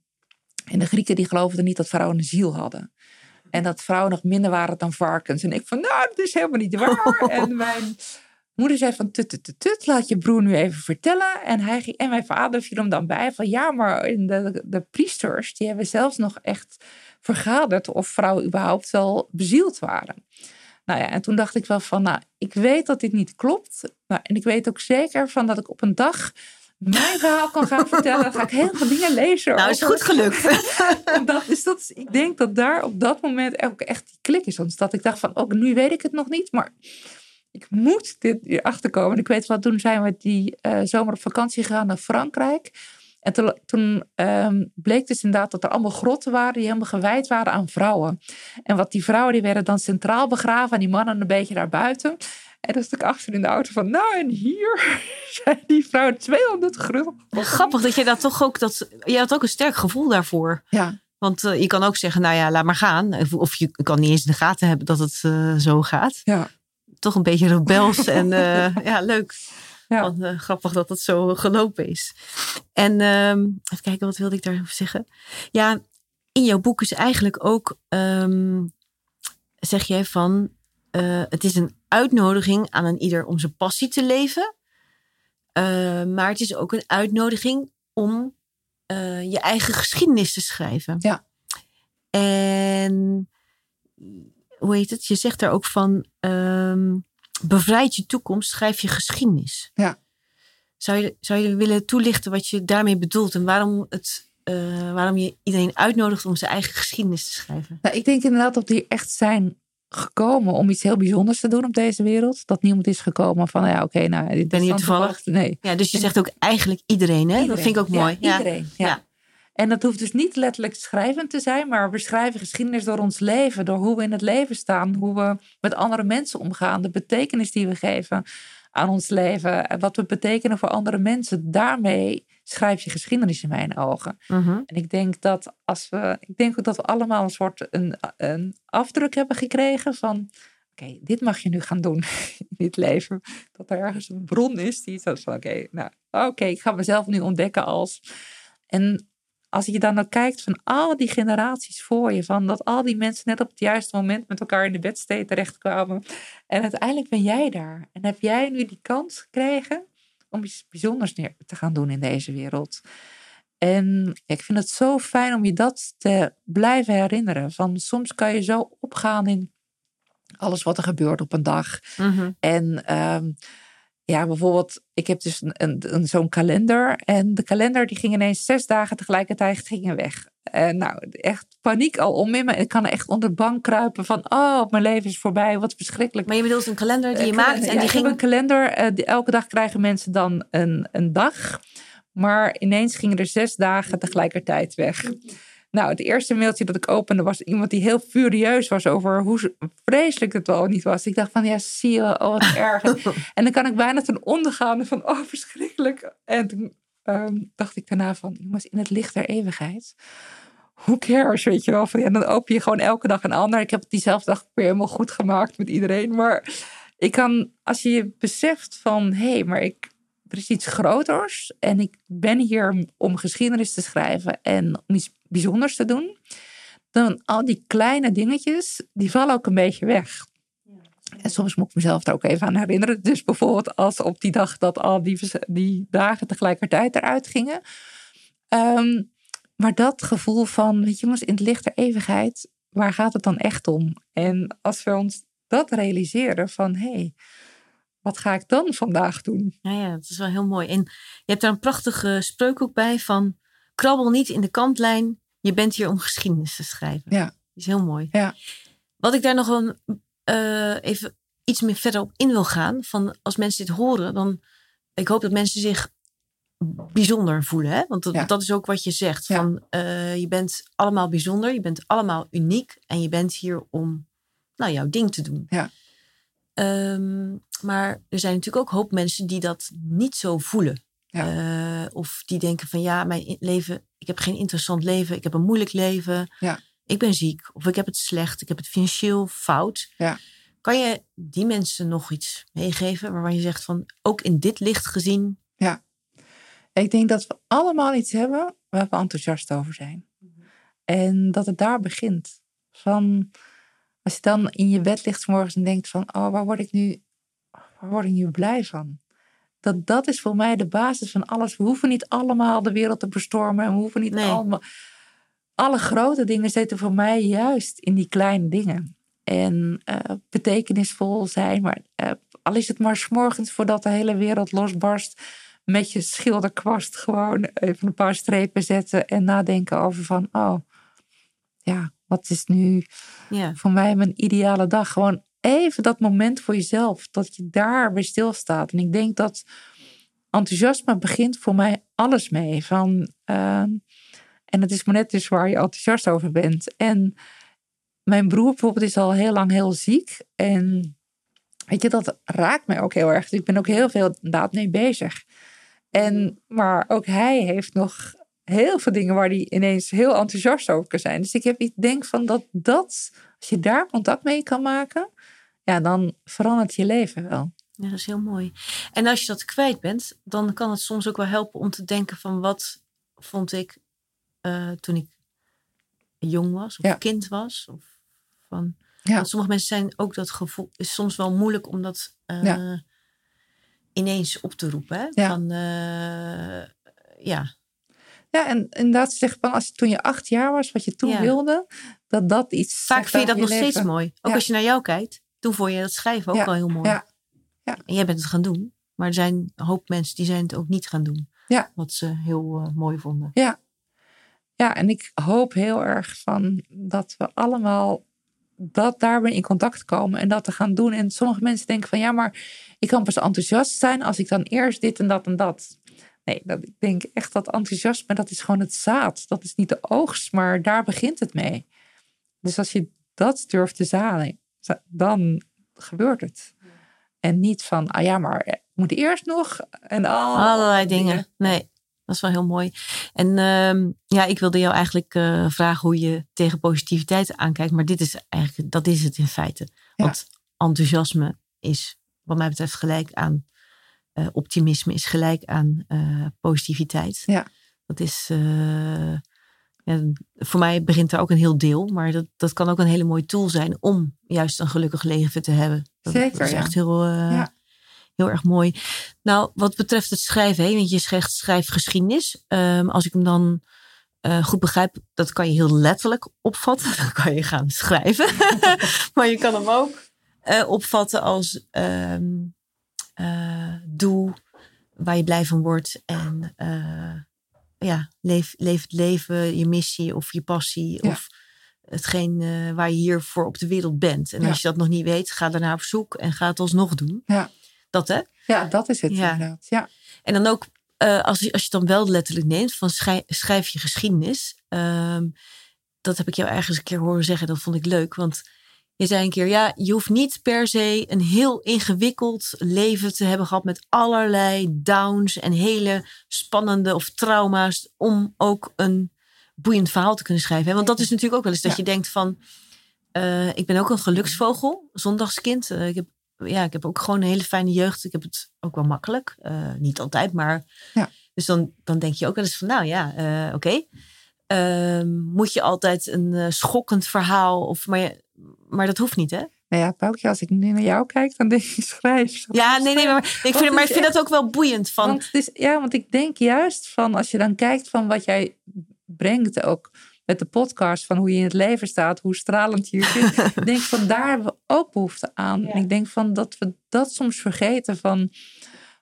En de Grieken die geloofden niet dat vrouwen een ziel hadden. En dat vrouwen nog minder waren dan varkens. En ik van, nou, dat is helemaal niet waar. en mijn moeder zei van, tut, tut, tut, tut, laat je broer nu even vertellen. En, hij ging, en mijn vader viel hem dan bij van, ja, maar in de, de priesters, die hebben zelfs nog echt vergaderd of vrouwen überhaupt wel bezield waren. Nou ja, en toen dacht ik wel van, nou, ik weet dat dit niet klopt. Maar, en ik weet ook zeker van dat ik op een dag mijn verhaal kan gaan vertellen. Dan ga ik heel veel dingen lezen. Nou, is goed gelukt. omdat, dus dat is, ik denk dat daar op dat moment ook echt die klik is ontstaan. Dat ik dacht van, ook nu weet ik het nog niet, maar ik moet dit hierachter komen. En ik weet wel, toen zijn we die eh, zomer op vakantie gegaan naar Frankrijk. En toen, toen ehm, bleek dus inderdaad dat er allemaal grotten waren die helemaal gewijd waren aan vrouwen. En wat die vrouwen, die werden dan centraal begraven en die mannen een beetje naar buiten. En dan stuk achter in de auto van, nou en hier zijn die vrouwen 200 grotten. Grappig dat je dat toch ook, dat, je had ook een sterk gevoel daarvoor. Ja, Want eh, je kan ook zeggen, nou ja, laat maar gaan. Of, of je kan niet eens in de gaten hebben dat het eh, zo gaat. ja, Toch een beetje rebels en eh, ja, leuk. Ja. Want, eh, grappig dat het zo gelopen is. En ehm, even kijken, wat wilde ik daarover zeggen? Ja, in jouw boek is eigenlijk ook, ehm, zeg jij van, eh, het is een uitnodiging aan een ieder om zijn passie te leven. Eh, maar het is ook een uitnodiging om je eigen geschiedenis te schrijven. Ja. En hoe heet het? Je zegt daar ook van, ehm, bevrijd je toekomst, schrijf je geschiedenis. Ja. Zou je, zou je willen toelichten wat je daarmee bedoelt en waarom, het, eh, waarom je iedereen uitnodigt om zijn eigen geschiedenis te schrijven? Nou, ik denk inderdaad dat die echt zijn gekomen om iets heel bijzonders te doen op deze wereld. Dat niemand is gekomen van, ja, oké, nou, dit ben hier toevallig. Nee. Ja, dus je zegt ook eigenlijk iedereen, hè? Dat vind ik ook mooi. Ja, Ja, iedereen. Ja. Ja. En dat hoeft dus niet letterlijk schrijvend te zijn, maar we schrijven geschiedenis door ons leven, door hoe we in het leven staan, hoe we met andere mensen omgaan, de betekenis die we geven aan ons leven, en wat we betekenen voor andere mensen. Daarmee schrijf je geschiedenis in mijn ogen. Mhm. En ik denk dat als we, ik denk ook dat we allemaal een soort een, een afdruk hebben gekregen van, oké, dit mag je nu gaan doen in dit leven. Dat er ergens een bron is die zo van, oké, nou, oké, ik ga mezelf nu ontdekken als. En als je dan ook kijkt van al die generaties voor je, van dat al die mensen net op het juiste moment met elkaar in de bedstee terechtkwamen. En uiteindelijk ben jij daar. En heb jij nu die kans gekregen om iets bijzonders neer te gaan doen in deze wereld. En ik vind het zo fijn om je dat te blijven herinneren. Van soms kan je zo opgaan in alles wat er gebeurt op een dag. Mhm. En ehm, ja, bijvoorbeeld, ik heb dus een, een, zo'n kalender. En de kalender die ging ineens zes dagen tegelijkertijd gingen weg. En nou, echt paniek al om in me. Ik kan echt onder de bank kruipen van, oh, mijn leven is voorbij, wat verschrikkelijk. Maar je bedoelt een kalender die je Eh, maakt en die heb een ging... kalender. eh, die- elke dag krijgen mensen dan een, een dag. Maar ineens gingen er zes dagen tegelijkertijd weg. Nou, het eerste mailtje dat ik opende was iemand die heel furieus was over hoe vreselijk het wel niet was. Ik dacht van, ja, zie je, oh, wat erg. en dan kan ik bijna ten onder gaan van, oh, verschrikkelijk. En toen ehm, dacht ik daarna van, jongens, in het licht der eeuwigheid. Who cares, weet je wel. Van, ja, dan open je gewoon elke dag een ander. Ik heb het diezelfde dag weer helemaal goed gemaakt met iedereen. Maar ik kan, als je je beseft van, hé, hey, maar ik, er is iets groters. En ik ben hier om geschiedenis te schrijven en om iets bijzonders te doen. Dan al die kleine dingetjes, die vallen ook een beetje weg. En soms moet ik mezelf daar ook even aan herinneren. Dus bijvoorbeeld als op die dag dat al die, die dagen tegelijkertijd eruit gingen. Ehm, maar dat gevoel van, weet je jongens, in het licht der eeuwigheid, waar gaat het dan echt om? En als we ons dat realiseren van, hé, hey, wat ga ik dan vandaag doen? Ja, ja, dat is wel heel mooi. En je hebt daar een prachtige spreuk ook bij van... Krabbel niet in de kantlijn, je bent hier om geschiedenis te schrijven. Ja. Is heel mooi. Ja. Wat ik daar nog wel eh, even iets meer verder op in wil gaan... van als mensen dit horen, dan... Ik hoop dat mensen zich bijzonder voelen. Hè? Want dat, Ja. dat is ook wat je zegt. Ja. Van, eh, je bent allemaal bijzonder, je bent allemaal uniek... en je bent hier om nou, jouw ding te doen. Ja. Ehm, maar er zijn natuurlijk ook hoop mensen die dat niet zo voelen. Ja. Eh, of die denken van ja, mijn leven, ik heb geen interessant leven, ik heb een moeilijk leven. Ja. Ik ben ziek of ik heb het slecht, ik heb het financieel fout. Ja. Kan je die mensen nog iets meegeven waarvan je zegt van ook in dit licht gezien? Ik denk dat we allemaal iets hebben waar we enthousiast over zijn. En dat het daar begint. Van, als je dan in je bed ligt morgens en denkt van, oh, waar word ik nu, waar word ik nu blij van? Dat, dat is voor mij de basis van alles. We hoeven niet allemaal de wereld te bestormen. En we hoeven niet Nee. allemaal... Alle grote dingen zitten voor mij juist in die kleine dingen. En eh, betekenisvol zijn. Maar eh, al is het maar 's morgens voordat de hele wereld losbarst met je schilderkwast gewoon even een paar strepen zetten en nadenken over van, oh, ja, wat is nu Ja, voor mij mijn ideale dag? Gewoon even dat moment voor jezelf, dat je daar bij stilstaat. En ik denk dat enthousiasme begint voor mij alles mee. Van, ehm, en het is maar net dus waar je enthousiast over bent. En mijn broer bijvoorbeeld is al heel lang heel ziek. En weet je, dat raakt mij ook heel erg. Dus ik ben ook heel veel inderdaad mee bezig. En, maar ook hij heeft nog heel veel dingen waar hij ineens heel enthousiast over kan zijn. Dus ik heb, ik denk van dat dat, als je daar contact mee kan maken, ja, dan verandert je leven wel. ja, dat is heel mooi. En als je dat kwijt bent, dan kan het soms ook wel helpen om te denken van wat vond ik eh, toen ik jong was of Ja. kind was. Of van, Ja. Want sommige mensen zijn ook dat gevoel, is soms wel moeilijk om dat eh, Ja. ineens op te roepen. Hè? Van, eh, ja, Ja, en inderdaad zeggen van als je toen je acht jaar was, wat je toen Ja. wilde, dat dat iets. vaak vind je dat nog steeds mooi. Ook Ja. als je naar jou kijkt, toen vond je dat schrijven ook Ja. wel heel mooi. Ja. Ja. En jij bent het gaan doen. Maar er zijn een hoop mensen die zijn het ook niet gaan doen. Ja. Wat ze heel eh, mooi vonden. Ja, en ik hoop heel erg van dat we allemaal dat daarmee in contact komen en dat te gaan doen. En sommige mensen denken van ja, maar ik kan pas enthousiast zijn als ik dan eerst dit en dat en dat. Nee, dat, ik denk echt dat enthousiasme, dat is gewoon het zaad. Dat is niet de oogst, maar daar begint het mee. Dus als je dat durft te zaaien, za- dan gebeurt het. En niet van, ah ja, maar ik moet eerst nog en al Allerlei dingen. Nee. dat is wel heel mooi. En ehm, ja, ik wilde jou eigenlijk uh, vragen hoe je tegen positiviteit aankijkt. Maar dit is eigenlijk, dat is het in feite. Want enthousiasme is wat mij betreft gelijk aan uh, optimisme, is gelijk aan uh, positiviteit. Ja. Dat is, ja, voor mij begint er ook een heel deel. Maar dat, dat kan ook een hele mooie tool zijn om juist een gelukkig leven te hebben. Dat, Zeker, dat is echt heel... Ja heel erg mooi. Nou, wat betreft het schrijven, hè, want je schrijft schrijfgeschiedenis. Um, als ik hem dan uh, goed begrijp, dat kan je heel letterlijk opvatten. Dan kan je gaan schrijven. maar je kan hem ook uh, opvatten als um, uh, doe waar je blij van wordt. En ja, leef, leef het leven, je missie of je passie. Ja. Of hetgeen waar je hier voor op de wereld bent. En ja. als je dat nog niet weet, ga daarna op zoek en ga het alsnog doen. Ja. Dat hè? Ja, dat is het ja. inderdaad. Ja. En dan ook, uh, als, je, als je het dan wel letterlijk neemt, van schrijf, schrijf je geschiedenis. Um, dat heb ik jou ergens een keer horen zeggen, dat vond ik leuk. Want je zei een keer, ja, je hoeft niet per se een heel ingewikkeld leven te hebben gehad met allerlei downs en hele spannende of trauma's om ook een boeiend verhaal te kunnen schrijven. Want dat is natuurlijk ook wel eens dat ja. je denkt van, uh, ik ben ook een geluksvogel, zondagskind. Uh, ik heb ja, ik heb ook gewoon een hele fijne jeugd. Ik heb het ook wel makkelijk. Uh, niet altijd, maar. Ja. Dus dan, dan denk je ook wel eens van, nou ja, oké. Okay. Uh, moet je altijd een schokkend verhaal? Of, maar, maar dat hoeft niet, hè? Nou ja, Paukje, als ik nu naar jou kijk, dan denk je schrijf. Ja, nee, nee, maar ik vind, maar ik vind dat ook wel boeiend. Van... Want het is, ja, want ik denk juist van, als je dan kijkt van wat jij brengt ook met de podcast van hoe je in het leven staat, hoe stralend je zit. ik denk van daar hebben we ook behoefte aan. Ja. En ik denk van dat we dat soms vergeten van,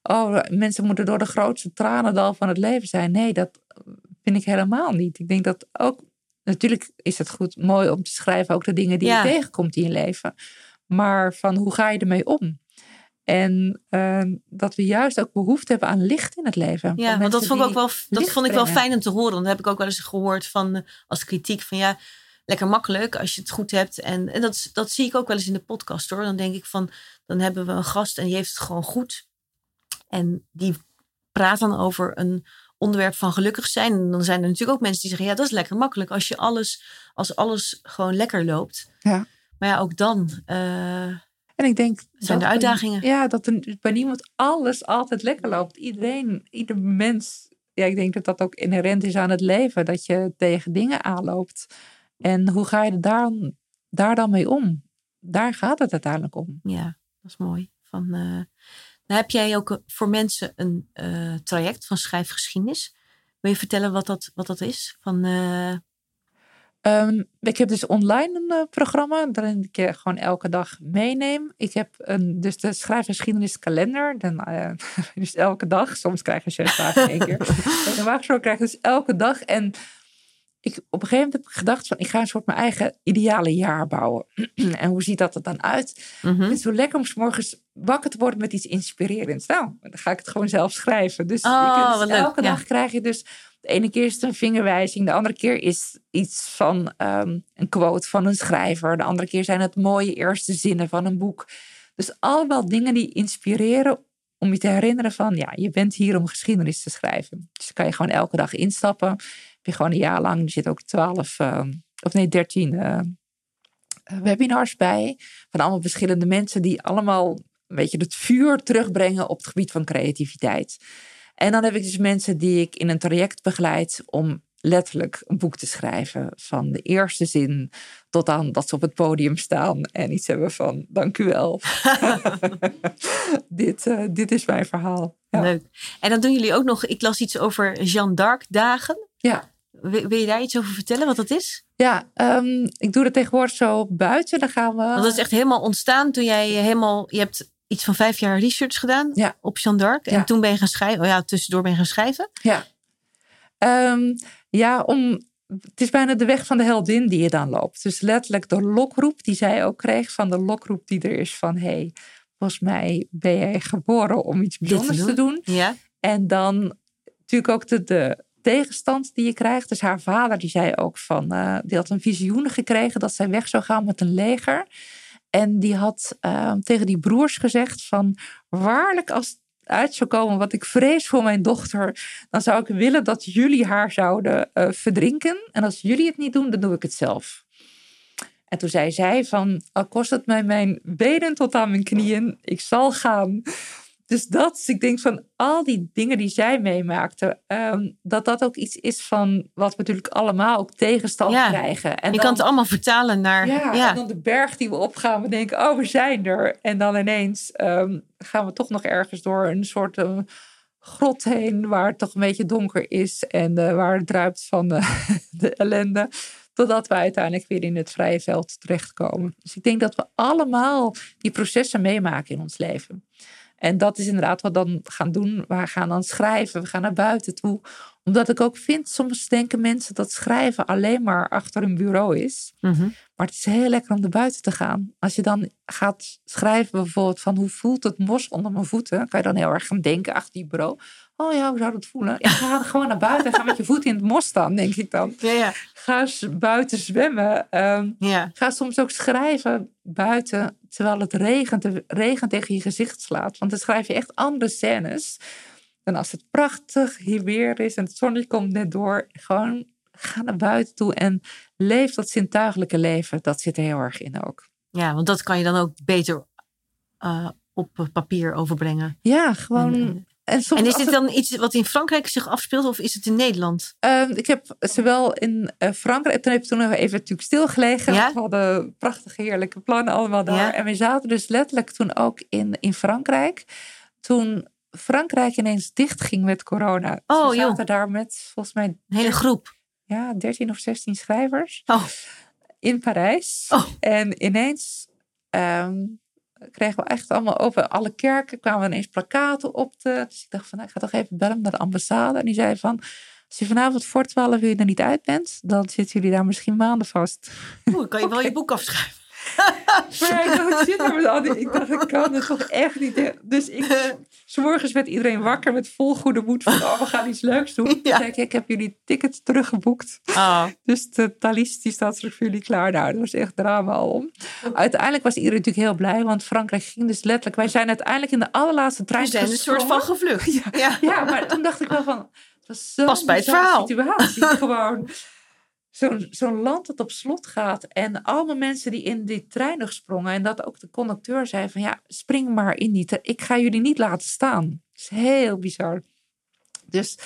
oh, mensen moeten door de grootste tranendal van het leven zijn. Nee, dat vind ik helemaal niet. Ik denk dat ook, natuurlijk is het goed, mooi om te schrijven, ook de dingen die ja. je tegenkomt in je leven. Maar van hoe ga je ermee om? En uh, dat we juist ook behoefte hebben aan licht in het leven. Ja, want dat vond ik ook wel, dat vond ik wel fijn om te horen. Dan heb ik ook wel eens gehoord van, uh, als kritiek van ja, lekker makkelijk als je het goed hebt. En, en dat, dat zie ik ook wel eens in de podcast hoor. Dan denk ik van, dan hebben we een gast en die heeft het gewoon goed. En die praat dan over een onderwerp van gelukkig zijn. En dan zijn er natuurlijk ook mensen die zeggen, ja, dat is lekker makkelijk. Als je alles, als alles gewoon lekker loopt. Ja. Maar ja, ook dan... Uh, en ik denk. zijn de uitdagingen? Ja, dat er bij niemand alles altijd lekker loopt. Iedereen, ieder mens. Ja, ik denk dat dat ook inherent is aan het leven. Dat je tegen dingen aanloopt. En hoe ga je er daar, daar dan mee om? Daar gaat het uiteindelijk om. Ja, dat is mooi. Van, uh, nou heb jij ook voor mensen een uh, traject van schrijfgeschiedenis. Wil je vertellen wat dat, wat dat is? Van, uh, Um, ik heb dus online een uh, programma waarin ik je gewoon elke dag meeneem. Ik heb een, dus de schrijfgeschiedeniskalender. Dan, dus elke dag. Soms krijg je zes dagen in één keer. Normaal gesproken krijg je dus elke dag. En ik, op een gegeven moment heb ik gedacht van ik ga een soort mijn eigen ideale jaar bouwen. en hoe ziet dat er dan uit? Mm -hmm. Het is zo lekker om s morgens wakker te worden met iets inspirerends. Nou, dan ga ik het gewoon zelf schrijven. Dus, oh, dus elke dag ja. krijg je dus de ene keer is het een vingerwijzing, de andere keer is iets van um, een quote van een schrijver, de andere keer zijn het mooie eerste zinnen van een boek. Dus allemaal dingen die inspireren om je te herinneren van, ja, je bent hier om geschiedenis te schrijven. Dus kan je gewoon elke dag instappen. Heb je gewoon een jaar lang, er zitten ook twaalf, uh, of nee, dertien uh, webinars bij. Van allemaal verschillende mensen die allemaal, weet je, het vuur terugbrengen op het gebied van creativiteit. En dan heb ik dus mensen die ik in een traject begeleid om letterlijk een boek te schrijven. Van de eerste zin tot aan dat ze op het podium staan en iets hebben van dank u wel. dit, uh, dit is mijn verhaal. Ja. Leuk. En dan doen jullie ook nog, ik las iets over Jeanne d'Arc dagen. Ja. Wil, wil, je daar iets over vertellen, wat dat is? Ja, um, ik doe dat tegenwoordig zo buiten. Dan gaan we. Want dat is echt helemaal ontstaan toen jij helemaal. Je hebt iets van vijf jaar research gedaan ja. op Jeanne d'Arc. En ja. toen ben je gaan schrijven. Oh ja, tussendoor ben je gaan schrijven. Ja. Um, ja, om, het is bijna de weg van de heldin die je dan loopt. Dus letterlijk de lokroep die zij ook kreeg. Van de lokroep die er is van... hey, volgens mij ben jij geboren om iets bijzonders te doen. te doen. Ja. En dan natuurlijk ook de, de tegenstand die je krijgt. Dus haar vader die zei ook van... Uh, die had een visioen gekregen dat zij weg zou gaan met een leger... En die had uh, tegen die broers gezegd van waarlijk als uit zou komen wat ik vrees voor mijn dochter, dan zou ik willen dat jullie haar zouden uh, verdrinken. En als jullie het niet doen, dan doe ik het zelf. En toen zei zij van, al kost het mij mijn benen tot aan mijn knieën, ik zal gaan. Dus dat, ik denk van al die dingen die zij meemaakte, ehm, dat dat ook iets is van wat we natuurlijk allemaal ook tegenstand krijgen. En je kan het allemaal vertalen naar. Ja, en dan de berg die we opgaan, we denken, oh, we zijn er. En dan ineens ehm, gaan we toch nog ergens door een soort uh, grot heen, waar het toch een beetje donker is en uh, waar het druipt van de ellende. Totdat we uiteindelijk weer in het vrije veld terechtkomen. Dus ik denk dat we allemaal die processen meemaken in ons leven. En dat is inderdaad wat we dan gaan doen. We gaan dan schrijven, we gaan naar buiten toe. Omdat ik ook vind, soms denken mensen dat schrijven alleen maar achter een bureau is. Mhm. Maar het is heel lekker om naar buiten te gaan. Als je dan gaat schrijven bijvoorbeeld van hoe voelt het mos onder mijn voeten. Kan je dan heel erg gaan denken achter die bureau. Oh ja, hoe zou dat voelen? Ja, ga gewoon naar buiten en ga met je voeten in het mos staan, denk ik dan. Ja, ja. Ga buiten zwemmen. Ehm, ja. Ga soms ook schrijven buiten terwijl het regent, regent tegen je gezicht slaat. Want dan schrijf je echt andere scènes. En als het prachtig hier weer is en het zonnetje komt net door, gewoon ga naar buiten toe en leef dat zintuigelijke leven. Dat zit er heel erg in ook. Ja, want dat kan je dan ook beter uh, op papier overbrengen. Ja, gewoon en, en, is dit dan iets wat in Frankrijk zich afspeelt of is het in Nederland? Ehm, ik heb zowel in uh, Frankrijk, toen heb ik toen even natuurlijk stilgelegen. Ja? We hadden prachtige, heerlijke plannen allemaal daar. En we zaten dus letterlijk toen ook in, in Frankrijk. Toen Frankrijk ineens dicht ging met corona. Dus oh, we zaten daar met volgens mij... Een hele groep? Ja, 13 of 16 schrijvers. Oh. In Parijs. Oh. En ineens... Ehm, kregen we echt allemaal over alle kerken kwamen ineens plakaten op. De, dus ik dacht van, nou, ik ga toch even bellen naar de ambassade. En die zei van, als je vanavond voor twaalf uur er niet uit bent, dan zitten jullie daar misschien maanden vast. Oeh, kan je wel je boek afschrijven? maar ik dacht, ik zit daar met al die, ik dacht, ik kan het toch echt niet. Dus ik, s morgens werd iedereen wakker met vol goede moed van, oh, we gaan iets leuks doen. Ja. Zei ik, ik heb jullie tickets teruggeboekt. Oh. Dus de Thalys die staat voor jullie klaar. Nou, dat was echt drama al om. Uiteindelijk was iedereen natuurlijk heel blij, want Frankrijk ging dus letterlijk. Wij zijn uiteindelijk in de allerlaatste trein. We zijn een soort van gevlucht. Ja, ja. ja, maar toen dacht ik wel van. Het was zo Pas bij het verhaal. situatie. Gewoon zo'n zo'n land dat op slot gaat en allemaal mensen die in die trein nog sprongen en dat ook de conducteur zei van ja, spring maar in die trein. Ik ga jullie niet laten staan. Dat is heel bizar. Dus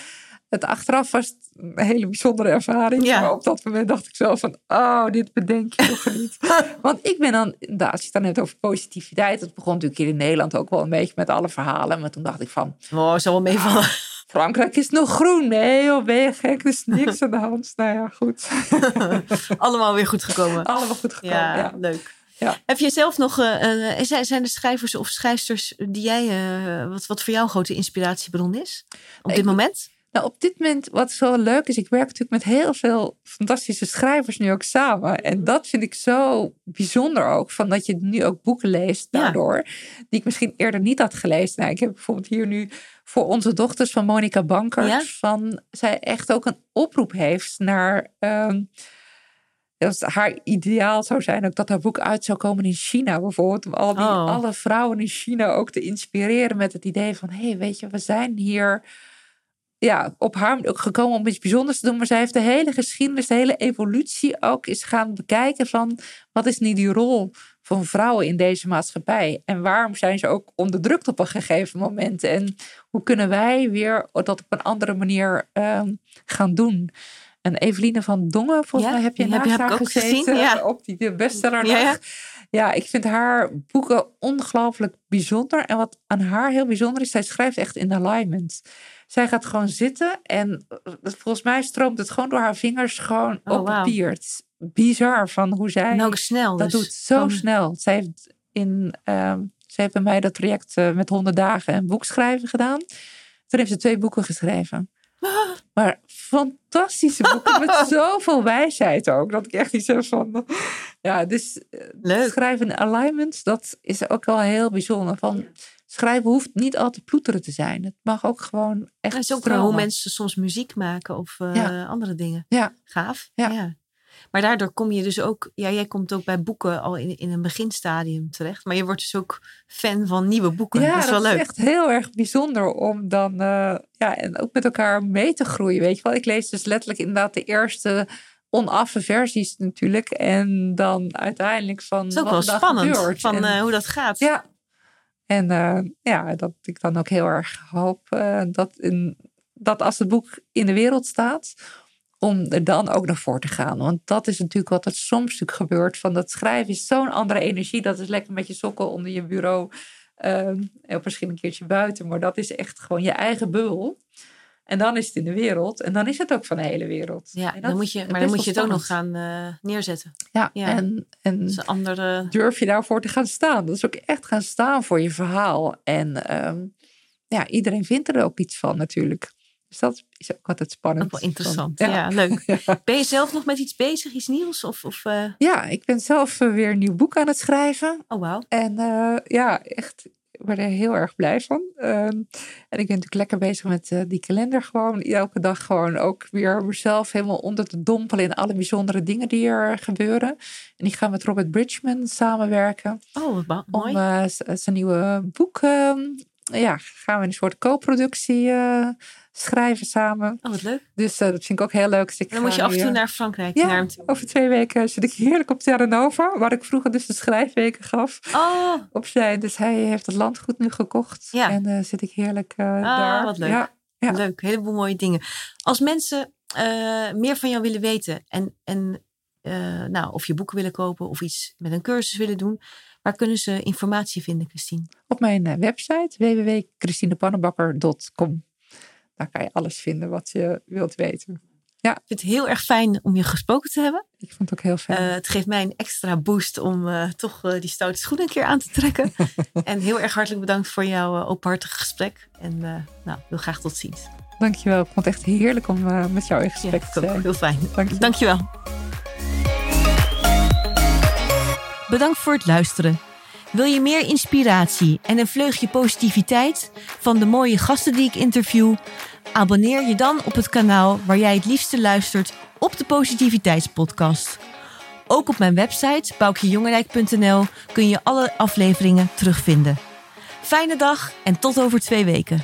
het achteraf was een hele bijzondere ervaring. Ja. Maar op dat moment dacht ik zo van, oh, dit bedenk je toch niet. Want ik ben dan, inderdaad, als je het dan hebt over positiviteit. Dat begon natuurlijk hier in Nederland ook wel een beetje met alle verhalen. Maar toen dacht ik van... Oh, zal wel meevallen. Frankrijk is nog groen. Nee joh, ben je gek? Er is niks aan de hand. Nou ja, goed. Allemaal weer goed gekomen. Allemaal goed gekomen, ja. leuk. Ja. Heb je zelf nog, uh, zijn er schrijvers of schrijfsters die jij, uh, wat, wat voor jou een grote inspiratiebron is op dit moment? Nou, op dit moment, wat zo leuk is, ik werk natuurlijk met heel veel fantastische schrijvers nu ook samen. En dat vind ik zo bijzonder ook, van dat je nu ook boeken leest daardoor, die ik misschien eerder niet had gelezen. Nou, ik heb bijvoorbeeld hier nu voor onze dochters van Monica Bankers, van zij echt ook een oproep heeft naar. Um, dat haar ideaal zou zijn ook dat haar boek uit zou komen in China bijvoorbeeld. Om al die, oh. alle vrouwen in China ook te inspireren met het idee van... hé, hey, weet je, we zijn hier ja, op haar ook gekomen om iets bijzonders te doen. Maar zij heeft de hele geschiedenis, de hele evolutie ook eens gaan bekijken van wat is nu die rol van vrouwen in deze maatschappij? En waarom zijn ze ook onderdrukt op een gegeven moment? En hoe kunnen wij weer dat op een andere manier ehm, gaan doen? En Eveline van Dongen, volgens mij heb je naast haar gezeten gezien, ja. op die bestseller. Ja, ja. ja, ik vind haar boeken ongelooflijk bijzonder. En wat aan haar heel bijzonder is, zij schrijft echt in alignment. Zij gaat gewoon zitten en eh, volgens mij stroomt het gewoon door haar vingers gewoon oh, op papier. Het is bizar van hoe zij en ook snel, dat dus doet. Zo snel. Zij heeft, in, uh, zij heeft bij mij dat traject uh, met 100 dagen een boek schrijven gedaan. Toen heeft ze twee boeken geschreven. Maar fantastische boeken met zoveel wijsheid ook. Dat ik echt iets heb van. Ja, dus eh, Leuk. schrijven in alignments, dat is ook wel heel bijzonder. Van, schrijven hoeft niet altijd ploeteren te zijn. Het mag ook gewoon echt. Het is ook hoe mensen soms muziek maken of uh, andere dingen. Ja. Gaaf. Ja. Maar daardoor kom je dus ook, ja, jij komt ook bij boeken al in, in een beginstadium terecht. Maar je wordt dus ook fan van nieuwe boeken. Ja, dat is wel leuk. is echt heel erg bijzonder om dan, uh, ja, en ook met elkaar mee te groeien. Weet je wel, ik lees dus letterlijk inderdaad de eerste onaffe versies natuurlijk. En dan uiteindelijk van. Het is ook wel spannend gebeurt. van en, uh, hoe dat gaat. Ja. En uh, ja, dat ik dan ook heel erg hoop dat, in, dat als het boek in de wereld staat om er dan ook naar voor te gaan. Want dat is natuurlijk wat er soms natuurlijk gebeurt. Van dat schrijven is zo'n andere energie. Dat is lekker met je sokken onder je bureau. Um, of misschien een keertje buiten. Maar dat is echt gewoon je eigen bubbel. En dan is het in de wereld. En dan is het ook van de hele wereld. Ja, dan moet je, maar dan moet je het ook nog gaan uh, neerzetten. Ja, ja, en, en andere... durf je daarvoor te gaan staan. Dat is ook echt gaan staan voor je verhaal. En um, ja, iedereen vindt er ook iets van natuurlijk. Dus dat is ook altijd spannend. Ook wel interessant. ja. leuk. Ben je zelf nog met iets bezig, iets nieuws? Of, of uh... Ja, ik ben zelf uh, weer een nieuw boek aan het schrijven. Oh, wauw. En uh, ja, echt, ik ben er heel erg blij van. Ehm, en ik ben natuurlijk lekker bezig met die kalender gewoon. Elke dag gewoon ook weer mezelf helemaal onder te dompelen in alle bijzondere dingen die er gebeuren. En ik ga met Robert Bridgman samenwerken. Oh, wat mooi. Om zijn nieuwe boek ehm, ja, gaan we een soort co-productie uh, schrijven samen. Oh, wat leuk. Dus uh, dat vind ik ook heel leuk. Dus ik dan moet je af en toe naar Frankrijk. Ja, naar over twee weken zit ik heerlijk op Terra Nova, waar ik vroeger dus de schrijfweken gaf. Oh. Op zijn. Dus hij heeft het landgoed nu gekocht. Ja. En uh, zit ik heerlijk ah, daar. wat leuk. Ja. Ja. Leuk, een heleboel mooie dingen. Als mensen meer van jou willen weten en, en nou, of je boeken willen kopen of iets met een cursus willen doen, Waar kunnen ze informatie vinden, Christine? Op mijn website www.christinepannenbakker.com. Daar kan je alles vinden wat je wilt weten. Ja. Ik vind het heel erg fijn om je gesproken te hebben. Ik vond het ook heel fijn. Uh, het geeft mij een extra boost om uh, toch uh, die stoute schoenen een keer aan te trekken. en heel erg hartelijk bedankt voor jouw openhartige gesprek. En nou, heel graag tot ziens. Dankjewel. Ik vond het echt heerlijk om met jou in gesprek ja, te zijn. Heel fijn. Dank je. Dankjewel. Bedankt voor het luisteren. Wil je meer inspiratie en een vleugje positiviteit van de mooie gasten die ik interview? Abonneer je dan op het kanaal waar jij het liefste luistert op de Positiviteitspodcast. Ook op mijn website boukjejongerijk.nl kun je alle afleveringen terugvinden. Fijne dag en tot over twee weken.